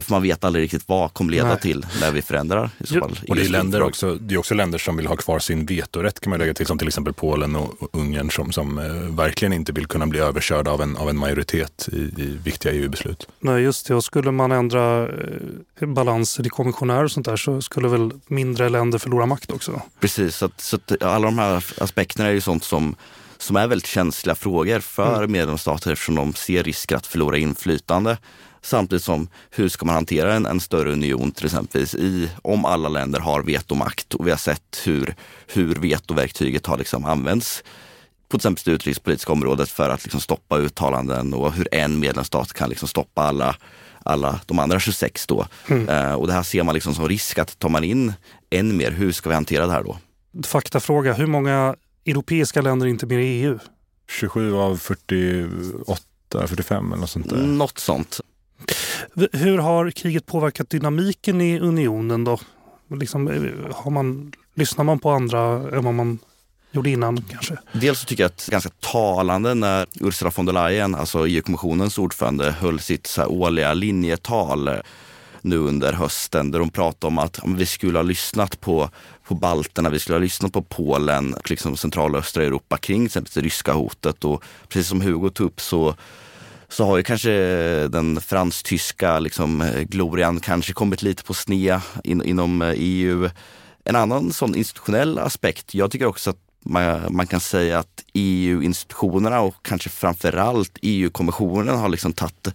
för man vet aldrig riktigt vad kommer leda Nej. till när vi förändrar. I så fall, och det är, länder också, det är också länder som vill ha kvar sin vetorätt kan man lägga till, som till exempel Polen och Ungern som, som eh, verkligen inte vill kunna bli överkörda av en, av en majoritet i, i viktiga EU-beslut. Nej, just det. Och skulle man ändra eh, balanser i kommissionärer och sånt där så skulle väl mindre länder förlora makt också? Precis, så, att, så att alla de här aspekterna är ju sånt som som är väldigt känsliga frågor för mm. medlemsstater eftersom de ser risker att förlora inflytande. Samtidigt som hur ska man hantera en, en större union till exempel i, om alla länder har vetomakt och vi har sett hur, hur vetoverktyget har liksom använts på till exempel det utrikespolitiska området för att liksom stoppa uttalanden och hur en medlemsstat kan liksom stoppa alla, alla de andra 26 då. Mm. Uh, och det här ser man liksom som risk att tar man in än mer, hur ska vi hantera det här då? Faktafråga, hur många europeiska länder är inte med i EU? 27 av 48, 45 eller något sånt där. Något sånt. Hur har kriget påverkat dynamiken i unionen då? Liksom, eh, har man, lyssnar man på andra än vad man gjorde innan kanske? Dels så tycker jag att det är ganska talande när Ursula von der Leyen, alltså EU-kommissionens ordförande, höll sitt så här årliga linjetal eh, nu under hösten där de pratade om att om vi skulle ha lyssnat på, på balterna, vi skulle ha lyssnat på Polen, liksom centrala och östra Europa kring till exempel det ryska hotet och precis som Hugo tog upp så så har ju kanske den fransk-tyska liksom, eh, glorian kanske kommit lite på sned in, inom eh, EU. En annan sån institutionell aspekt, jag tycker också att man, man kan säga att EU-institutionerna och kanske framförallt EU-kommissionen har liksom tagit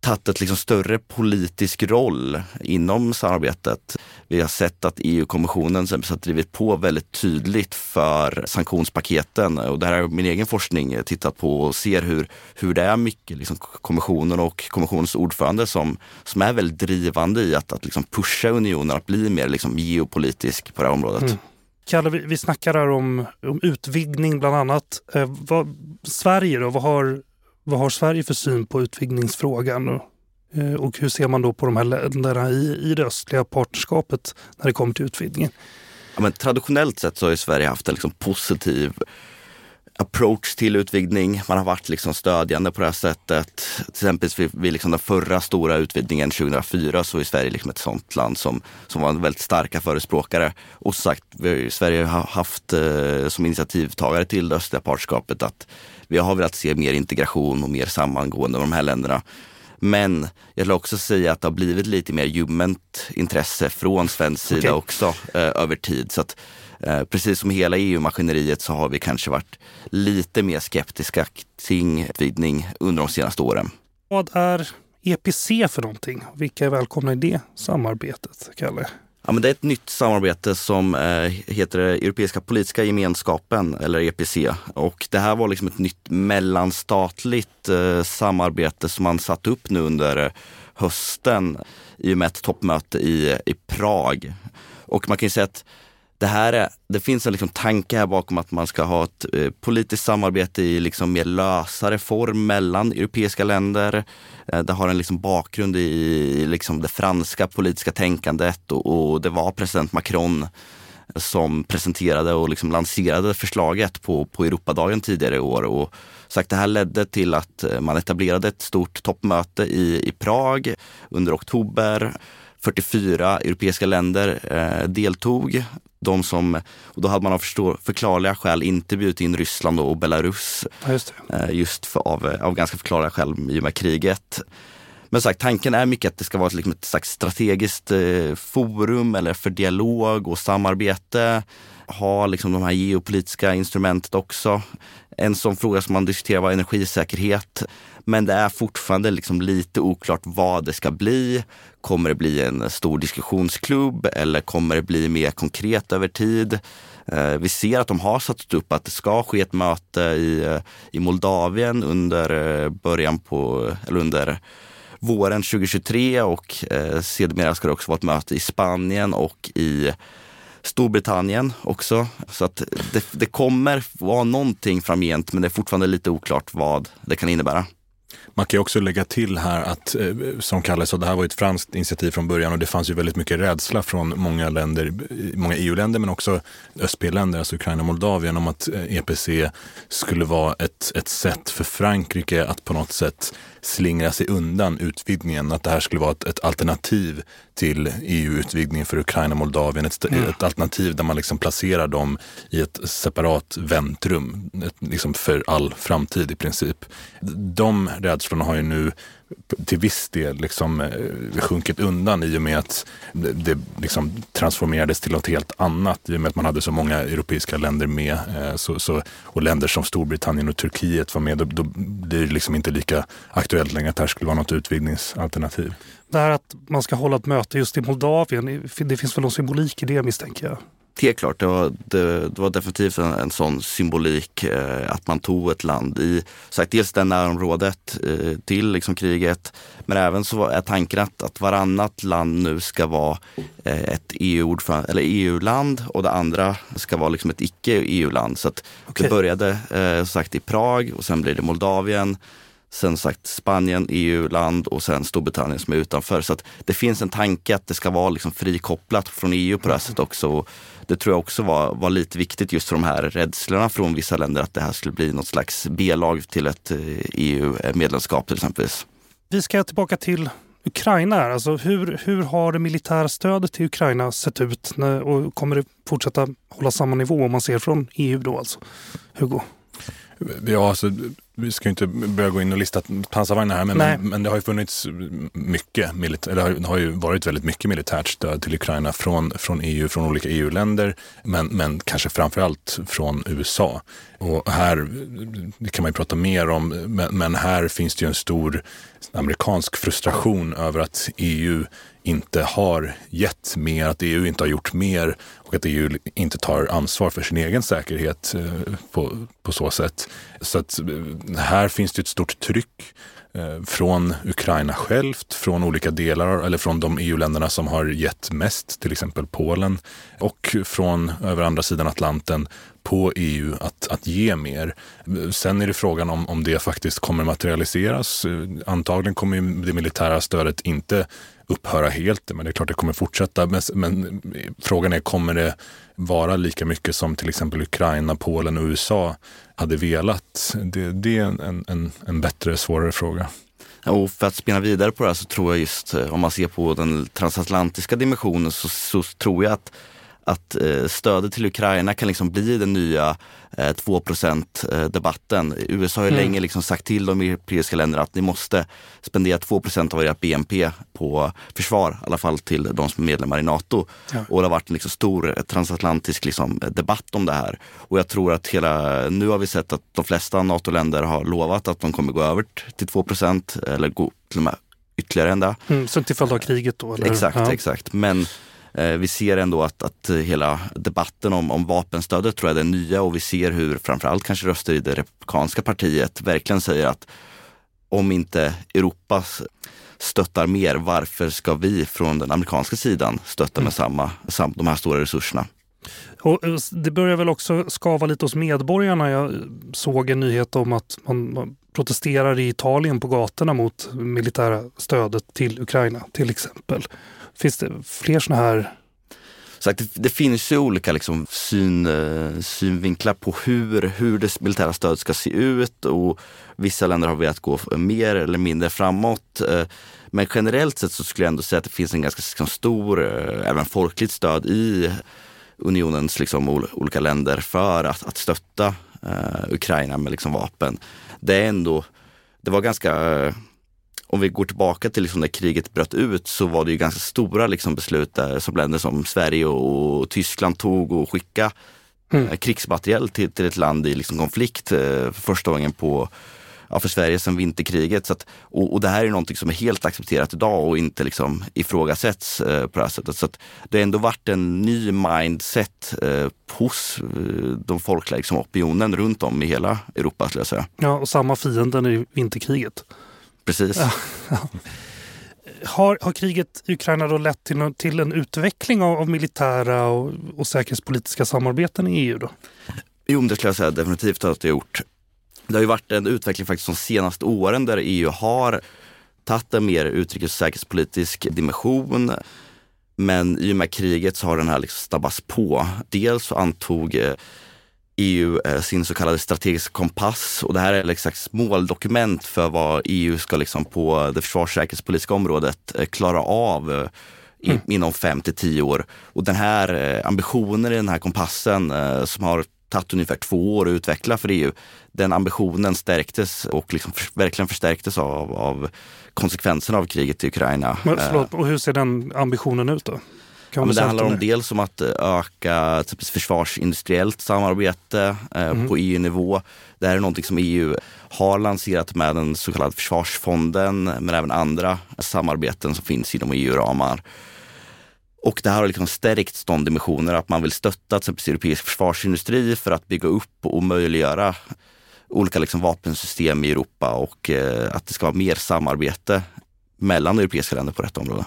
tagit ett liksom större politisk roll inom samarbetet. Vi har sett att EU-kommissionen har drivit på väldigt tydligt för sanktionspaketen och det här har min egen forskning tittat på och ser hur, hur det är mycket liksom kommissionen och kommissionens ordförande som, som är väldigt drivande i att, att liksom pusha unionen att bli mer liksom geopolitisk på det här området. Mm. Kalle, vi, vi snackar här om, om utvidgning bland annat. Eh, vad, Sverige då, vad har vad har Sverige för syn på utvidgningsfrågan? Och, eh, och hur ser man då på de här länderna i, i det östliga partnerskapet när det kommer till utvidgningen? Ja, men traditionellt sett så har Sverige haft en liksom positiv approach till utvidgning. Man har varit liksom stödjande på det här sättet. Till exempel vid, vid liksom den förra stora utvidgningen 2004 så är Sverige liksom ett sånt land som, som var en väldigt starka förespråkare. Och sagt, Sverige har haft eh, som initiativtagare till det östliga partnerskapet att vi har velat se mer integration och mer sammangående med de här länderna. Men jag vill också säga att det har blivit lite mer ljummet intresse från svensk sida okay. också eh, över tid. Så att, eh, precis som hela EU-maskineriet så har vi kanske varit lite mer skeptiska kring utvidgning under de senaste åren. Vad är EPC för någonting? Vilka är välkomna i det samarbetet, Kalle? Ja, men det är ett nytt samarbete som eh, heter Europeiska politiska gemenskapen eller EPC. Och det här var liksom ett nytt mellanstatligt eh, samarbete som man satt upp nu under hösten i och med ett toppmöte i, i Prag. Och man kan ju säga att det här är, det finns en liksom tanke här bakom att man ska ha ett eh, politiskt samarbete i liksom mer lösare form mellan europeiska länder. Eh, det har en liksom bakgrund i, i liksom det franska politiska tänkandet och, och, det var president Macron som presenterade och liksom lanserade förslaget på, på Europadagen tidigare i år. Och sagt, det här ledde till att eh, man etablerade ett stort toppmöte i, i Prag under oktober 44 europeiska länder eh, deltog de som, och då hade man av förstå, förklarliga skäl inte bjudit in Ryssland och Belarus. just, eh, just för, av, av ganska förklarliga skäl i och med kriget. Men sagt, tanken är mycket att det ska vara liksom ett slags strategiskt eh, forum eller för dialog och samarbete. Ha liksom de här geopolitiska instrumentet också. En sån fråga som man diskuterar var energisäkerhet. Men det är fortfarande liksom lite oklart vad det ska bli. Kommer det bli en stor diskussionsklubb eller kommer det bli mer konkret över tid? Eh, vi ser att de har satt upp att det ska ske ett möte i, eh, i Moldavien under eh, början på, eller under våren 2023 och eh, sedermera ska det också vara ett möte i Spanien och i Storbritannien också. Så att det, det kommer vara någonting framgent men det är fortfarande lite oklart vad det kan innebära. Man kan också lägga till här att, eh, som Kalle sa, det här var ett franskt initiativ från början och det fanns ju väldigt mycket rädsla från många länder, många EU-länder men också öst-länder, alltså Ukraina och Moldavien, om att eh, EPC skulle vara ett, ett sätt för Frankrike att på något sätt slingra sig undan utvidgningen. Att det här skulle vara ett, ett alternativ till EU-utvidgningen för Ukraina och Moldavien. Ett, mm. ett, alternativ där man liksom placerar dem i ett separat väntrum ett, liksom för all framtid i princip. De rädslorna har ju nu till viss del liksom, eh, sjunkit undan i och med att det liksom transformerades till något helt annat. I och med att man hade så många europeiska länder med eh, så, så, och länder som Storbritannien och Turkiet var med. Då, då blir det liksom inte lika aktuellt längre att det här skulle vara något utvidgningsalternativ. Det här att man ska hålla ett möte just i Moldavien, det finns väl någon symbolik i det misstänker jag? Helt klart, det var, det, det var definitivt en, en sån symbolik eh, att man tog ett land i, sagt, dels det närområdet eh, till liksom kriget, men även så är tanken att, att varannat land nu ska vara eh, ett EU eller EU-land och det andra ska vara liksom ett icke-EU-land. Så att okay. det började eh, sagt i Prag och sen blir det Moldavien sen sagt Spanien, EU-land och sen Storbritannien som är utanför. Så att det finns en tanke att det ska vara liksom frikopplat från EU på det här sättet också. Det tror jag också var, var lite viktigt just för de här rädslorna från vissa länder att det här skulle bli något slags B-lag till ett EU-medlemskap eh, e till exempel. Vi ska tillbaka till Ukraina. Alltså hur, hur har det militära stödet till Ukraina sett ut och kommer det fortsätta hålla samma nivå om man ser från EU då alltså? Hugo? Ja, alltså, vi ska inte börja gå in och lista pansarvagnar här, men, men, men, det har ju funnits mycket, eller det har ju varit väldigt mycket militärt stöd till Ukraina från, från EU, från olika EU-länder, men, men kanske framför allt från USA. Och här, det kan man ju prata mer om, men, men här finns det ju en stor amerikansk frustration över att EU inte har gett mer, att EU inte har gjort mer och att EU inte tar ansvar för sin egen säkerhet eh, på, på så sätt. Så att eh, här finns det ett stort tryck eh, från Ukraina självt, från olika delar eller från de EU-länderna som har gett mest, till exempel Polen och från över andra sidan Atlanten på EU att, att ge mer. Sen är det frågan om, om det faktiskt kommer materialiseras. Antagligen kommer det militära stödet inte upphöra helt, men det är klart det kommer fortsätta. Men, men frågan är, kommer det vara lika mycket som till exempel Ukraina, Polen och USA hade velat? Det, det är en, en, en bättre, svårare fråga. Och för att spinna vidare på det här så tror jag just, eh, om man ser på den transatlantiska dimensionen, så, så tror jag att att eh, stödet till Ukraina kan liksom bli den nya eh, 2 eh, debatten. USA har mm. länge liksom sagt till de europeiska länderna att ni måste spendera 2% av ert BNP på försvar, i alla fall till de som är medlemmar i NATO. Ja. Och det har varit en liksom stor transatlantisk liksom debatt om det här. Och jag tror att hela, nu har vi sett att de flesta NATO-länder har lovat att de kommer gå över till 2% eller gå till och med ytterligare än det. Mm, så till följd av kriget då? Eller? Exakt, ja. exakt. Men Eh, vi ser ändå att, att hela debatten om, om vapenstödet tror jag är nya och vi ser hur framförallt kanske röster i det republikanska partiet verkligen säger att om inte Europa stöttar mer, varför ska vi från den amerikanska sidan stötta med mm. samma, sam, de här stora resurserna? Och eh, det börjar väl också skava lite hos medborgarna. Jag såg en nyhet om att man protesterar i Italien på gatorna mot militära stödet till Ukraina till exempel. Finns det fler sådana här så det, det, finns ju olika liksom syn, eh, synvinklar på hur, hur det militära stödet ska se ut och vissa länder har velat gå mer eller mindre framåt. Eh. Men generellt sett så skulle jag ändå säga att det finns en ganska liksom, stor, eh, även folkligt stöd i unionens liksom, olika länder för att, att stötta uh, Ukraina med liksom, vapen. Det är ändå, det var ganska om vi går tillbaka till liksom när kriget bröt ut så var det ju ganska stora liksom beslut där, som länder som Sverige och Tyskland tog och skicka mm. Eh, krigsmateriel till, till ett land i liksom konflikt eh, för första gången på ja, för Sverige sedan vinterkriget. Så att, och, och, det här är någonting som är helt accepterat idag och inte liksom ifrågasätts eh, på det här sättet. Så att det har ändå varit en ny mindset eh, hos eh, de folkliga liksom, opinionen runt om i hela Europa skulle jag säga. Ja, och samma fienden i vinterkriget. Precis. Ja, ja. Har, har kriget i Ukraina då lett till, till en utveckling av, av militära och, och säkerhetspolitiska samarbeten i EU? Då? Jo, det skulle jag säga definitivt att det har gjort. Det har ju varit en utveckling faktiskt de senaste åren där EU har tagit en mer utrikes och säkerhetspolitisk dimension. Men i och med kriget så har den här liksom stabbats på. Dels så antog eh, EU eh, sin så kallade strategiska kompass och det här är ett slags måldokument för vad EU ska liksom på det försvarssäkerhetspolitiska området eh, klara av eh, mm. inom fem till tio år. Och den här ambitionen i den här kompassen som har tagit ungefär två år att utveckla för EU, den ambitionen stärktes och liksom verkligen förstärktes av, av konsekvenserna av kriget i Ukraina. Men, förlåt, och hur ser den ambitionen ut då? Ja, men det handlar om dels om att eh, öka typ, försvarsindustriellt samarbete eh, mm. på EU-nivå. Det här är någonting som EU har lanserat med den så kallade försvarsfonden men även andra samarbeten som finns inom EU-ramar. Och det här har liksom stärkt de dimensioner att man vill stötta till exempel europeisk försvarsindustri för att bygga upp och möjliggöra olika liksom vapensystem i Europa och eh, att det ska vara mer samarbete mellan europeiska länder på detta område.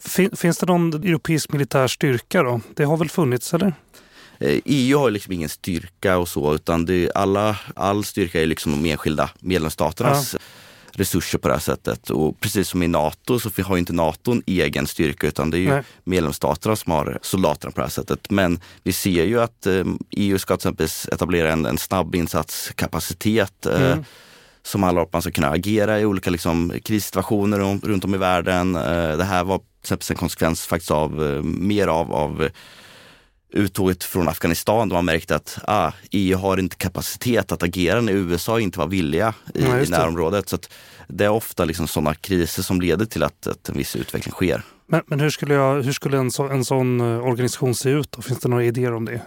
Fin, finns det någon europeisk militär styrka då? Det har väl funnits eller? EU har liksom ingen styrka och så utan det, alla, all styrka är liksom de enskilda medlemsstaternas ja. resurser på det här sättet. Och precis som i NATO så har inte NATO en egen styrka utan det är ju Nej. medlemsstaterna som har soldaterna på det här sättet. Men vi ser ju att eh, EU ska till exempel etablera en, en snabbinsatskapacitet eh, mm. Som handlar om att man ska kunna agera i olika liksom, krissituationer runt om i världen. Eh, det här var till exempel en konsekvens faktiskt av eh, mer av, av uttåget från Afghanistan då man märkte att ah, EU har inte kapacitet att agera när USA inte var villiga i, ja, i närområdet. Så det är ofta liksom sådana kriser som leder till att, att en viss utveckling sker. Men, men hur skulle, jag, hur skulle en, så, en sån eh, organisation se ut? Då? Finns det några idéer om det?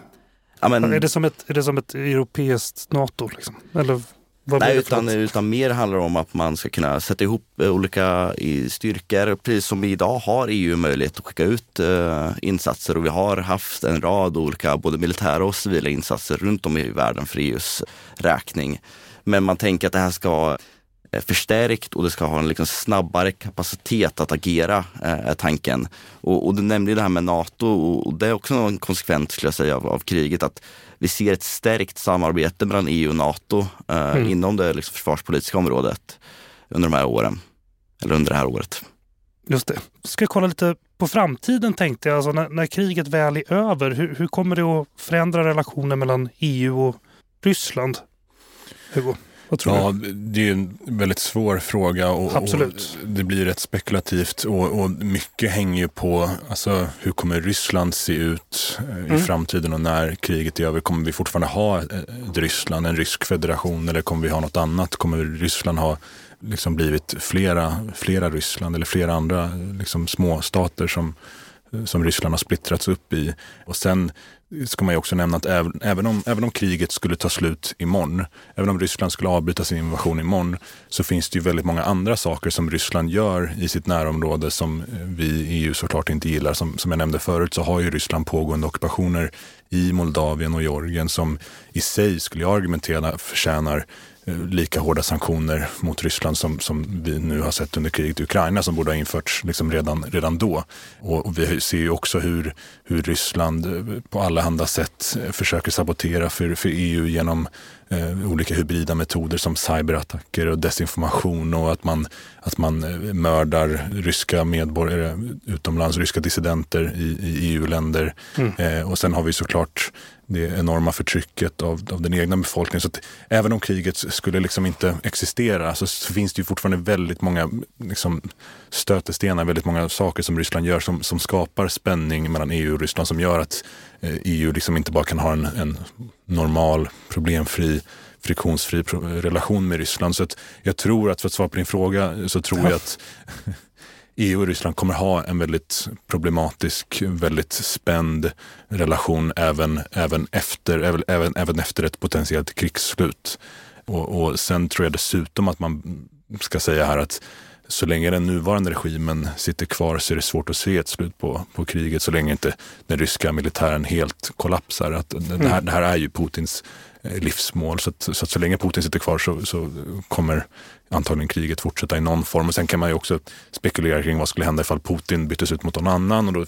Ja, men, är, det som ett, är det som ett europeiskt NATO? Liksom? Eller Nej, utan, utan mer handlar det om att man ska kunna sätta ihop eh, olika styrkor. Precis som idag har EU möjlighet att skicka ut uh, insatser och vi har haft en rad olika både militära och civila insatser runt om i världen för EUs räkning. Men man tänker att det här ska eh, förstärkt och det ska ha en liksom snabbare kapacitet att agera, är tanken. Och, och du nämnde det här med NATO och det är också en konsekvens skulle jag säga av, av kriget. att vi ser ett stärkt samarbete mellan EU och NATO eh, mm. inom det liksom, försvarspolitiska området under de här åren. Eller under det här året. Just det. Ska kolla lite på framtiden tänkte jag. Alltså, när, när kriget väl är över, hur, hur kommer det att förändra relationen mellan EU och Ryssland? Hugo? Vad tror ja, du? det är en väldigt svår fråga och, Absolut. och det blir rätt spekulativt och, och, mycket hänger ju på alltså, hur kommer Ryssland se ut eh, mm. i framtiden och när kriget är över. Kommer vi fortfarande ha ett Ryssland, en rysk federation eller kommer vi ha något annat? Kommer Ryssland ha liksom blivit flera, flera Ryssland eller flera andra liksom, småstater som som Ryssland har splittrats upp i. Och sen ska man ju också nämna att även, även, om, även om kriget skulle ta slut imorgon, även om Ryssland skulle avbryta sin invasion imorgon, så finns det ju väldigt många andra saker som Ryssland gör i sitt närområde som eh, vi i EU såklart inte gillar. Som, som jag nämnde förut så har ju Ryssland pågående ockupationer i Moldavien och Georgien som i sig, skulle jag argumentera, förtjänar lika hårda sanktioner mot Ryssland som, som vi nu har sett under kriget i Ukraina som borde ha införts liksom redan, redan då. Och, och vi ser ju också hur, hur Ryssland eh, på alla sätt eh, försöker sabotera för, för EU genom eh, olika hybrida metoder som cyberattacker och desinformation och att man, att man mördar ryska medborgare utomlands, ryska dissidenter i, i EU-länder. Mm. Eh, och sen har vi såklart det enorma förtrycket av, av den egna befolkningen. Så även om kriget skulle liksom inte existera så, finns det ju fortfarande väldigt många liksom, stötestenar, väldigt många saker som Ryssland gör som, som skapar spänning mellan EU och Ryssland som gör att eh, EU liksom inte bara kan ha en, en normal, problemfri friktionsfri relation med Ryssland. Så jag tror att, för att svara på din fråga, så tror jag att EU och Ryssland kommer ha en väldigt problematisk, väldigt spänd relation även, även, efter, även, även, efter ett potentiellt krigsslut. Och, och sen tror jag dessutom att man ska säga här att så länge den nuvarande regimen sitter kvar så är det svårt att se ett slut på, på kriget så länge inte den ryska militären helt kollapsar. Att det, här, det här är ju Putins Eh, livsmål. Så att, så, att så länge Putin sitter kvar så, så, kommer antagligen kriget fortsätta i någon form. Och sen kan man ju också spekulera kring vad skulle hända ifall Putin byttes ut mot någon annan. Och då,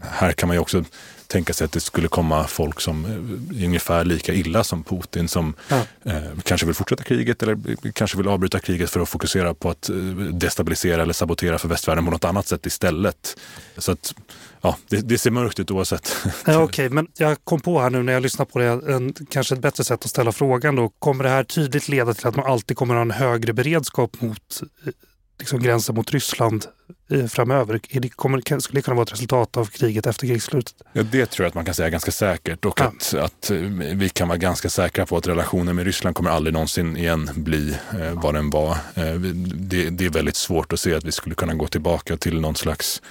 här kan man ju också tänka sig att det skulle komma folk som är ungefär lika illa som Putin som ja. eh, kanske vill fortsätta kriget eller kanske vill avbryta kriget för att fokusera på att eh, destabilisera eller sabotera för västvärlden på något annat sätt istället. Så att ja, det, det, ser mörkt ut oavsett. Ja, Okej, okay, men jag kom på här nu när jag lyssnar på det, en, kanske ett bättre sätt att ställa frågan då. Kommer det här tydligt leda till att man alltid kommer att ha en högre beredskap mot eh, liksom, gränsen mot Ryssland eh, framöver? Det kommer, skulle det kunna vara ett resultat av kriget efter krigsslutet? Ja, det tror jag att man kan säga ganska säkert och ja. att, att eh, vi kan vara ganska säkra på att relationen med Ryssland kommer aldrig någonsin igen bli eh, vad den var. Eh, det, det, är väldigt svårt att se att vi skulle kunna gå tillbaka till någon slags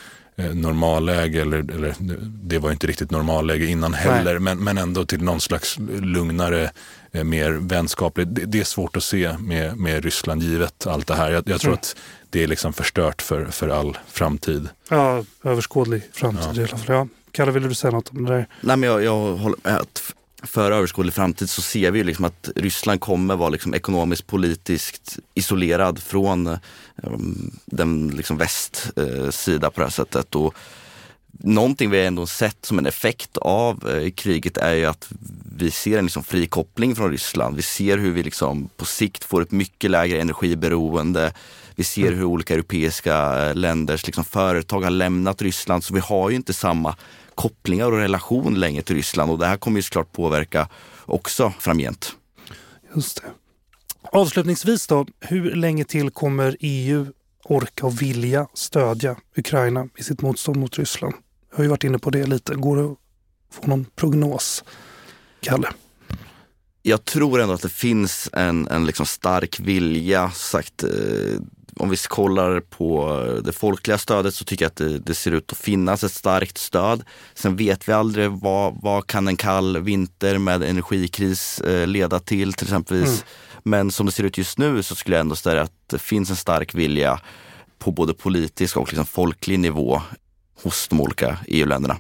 normalläge, eller, eller det var inte riktigt normalläge innan heller, men, men ändå till någon slags lugnare, eh, mer vänskaplig. Det, det, är svårt att se med, med Ryssland givet allt det här. Jag, jag tror mm. att det är liksom förstört för, för all framtid. Ja, överskådlig framtid ja. i alla fall. Ja. Kalle, vill du säga något om det där? Nej, men jag, jag håller med. Att för överskådlig framtid så ser vi liksom att Ryssland kommer vara liksom ekonomiskt politiskt isolerad från um, den liksom västsida uh, på det här sättet. Och någonting vi ändå sett som en effekt av uh, kriget är ju att vi ser en liksom frikoppling från Ryssland. Vi ser hur vi liksom på sikt får ett mycket lägre energiberoende. Vi ser mm. hur olika europeiska länders liksom företag har lämnat Ryssland så vi har ju inte samma kopplingar och relation längre till Ryssland och det här kommer ju såklart påverka också framgent. Just det. Avslutningsvis då, hur länge till kommer EU orka och vilja stödja Ukraina i sitt motstånd mot Ryssland? Jag har ju varit inne på det lite. Går det att få någon prognos? Kalle? Jag tror ändå att det finns en, en liksom stark vilja. Sagt, eh, om vi kollar på det folkliga stödet så tycker jag att det, det, ser ut att finnas ett starkt stöd. Sen vet vi aldrig vad, vad kan en kall vinter med energikris eh, leda till till exempelvis. Mm. Men som det ser ut just nu så skulle jag ändå säga att det finns en stark vilja på både politisk och liksom folklig nivå hos de olika EU-länderna.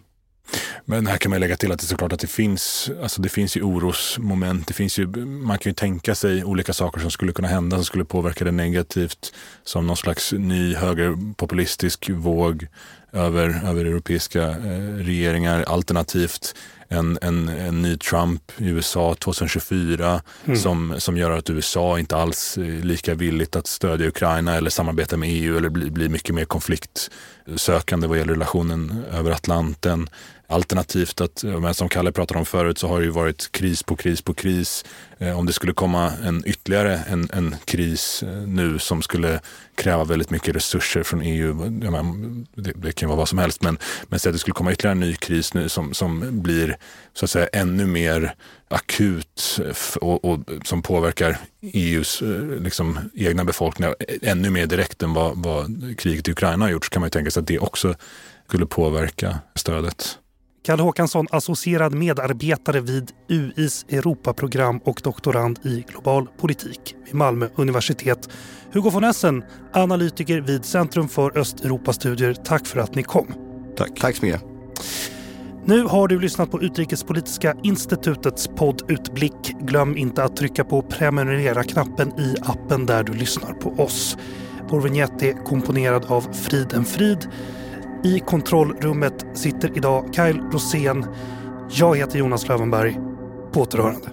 Men här kan man lägga till att det är såklart att det finns, alltså det finns ju orosmoment. Det finns ju, man kan ju tänka sig olika saker som skulle kunna hända som skulle påverka det negativt. Som någon slags ny högerpopulistisk våg över, över europeiska eh, regeringar. Alternativt en, en, en ny Trump i USA 2024 mm. som, som gör att USA inte alls är lika villigt att stödja Ukraina eller samarbeta med EU eller bli, bli mycket mer konfliktsökande vad gäller relationen över Atlanten. Alternativt att, som Kalle pratade om förut, så har det ju varit kris på kris på kris. Eh, om det skulle komma en ytterligare en, en kris eh, nu som skulle kräva väldigt mycket resurser från EU, det, det kan vara vad som helst, men, men så att det skulle komma ytterligare en ny kris nu som, som blir så att säga ännu mer akut och, och som påverkar EUs eh, liksom, egna befolkningar ännu mer direkt än vad, vad kriget i Ukraina har gjort så kan man ju tänka sig att det också skulle påverka stödet. Kalle Håkansson, associerad medarbetare vid UIs Europaprogram och doktorand i global politik vid Malmö universitet. Hugo von Essen, analytiker vid Centrum för Östeuropastudier. Tack för att ni kom. Tack. Tack så mycket. Nu har du lyssnat på Utrikespolitiska institutets podd Utblick. Glöm inte att trycka på prenumerera-knappen i appen där du lyssnar på oss. Vår vignett är komponerad av Friden Frid. I kontrollrummet sitter idag Kyle Rosén. Jag heter Jonas Lövenberg. På återhörande.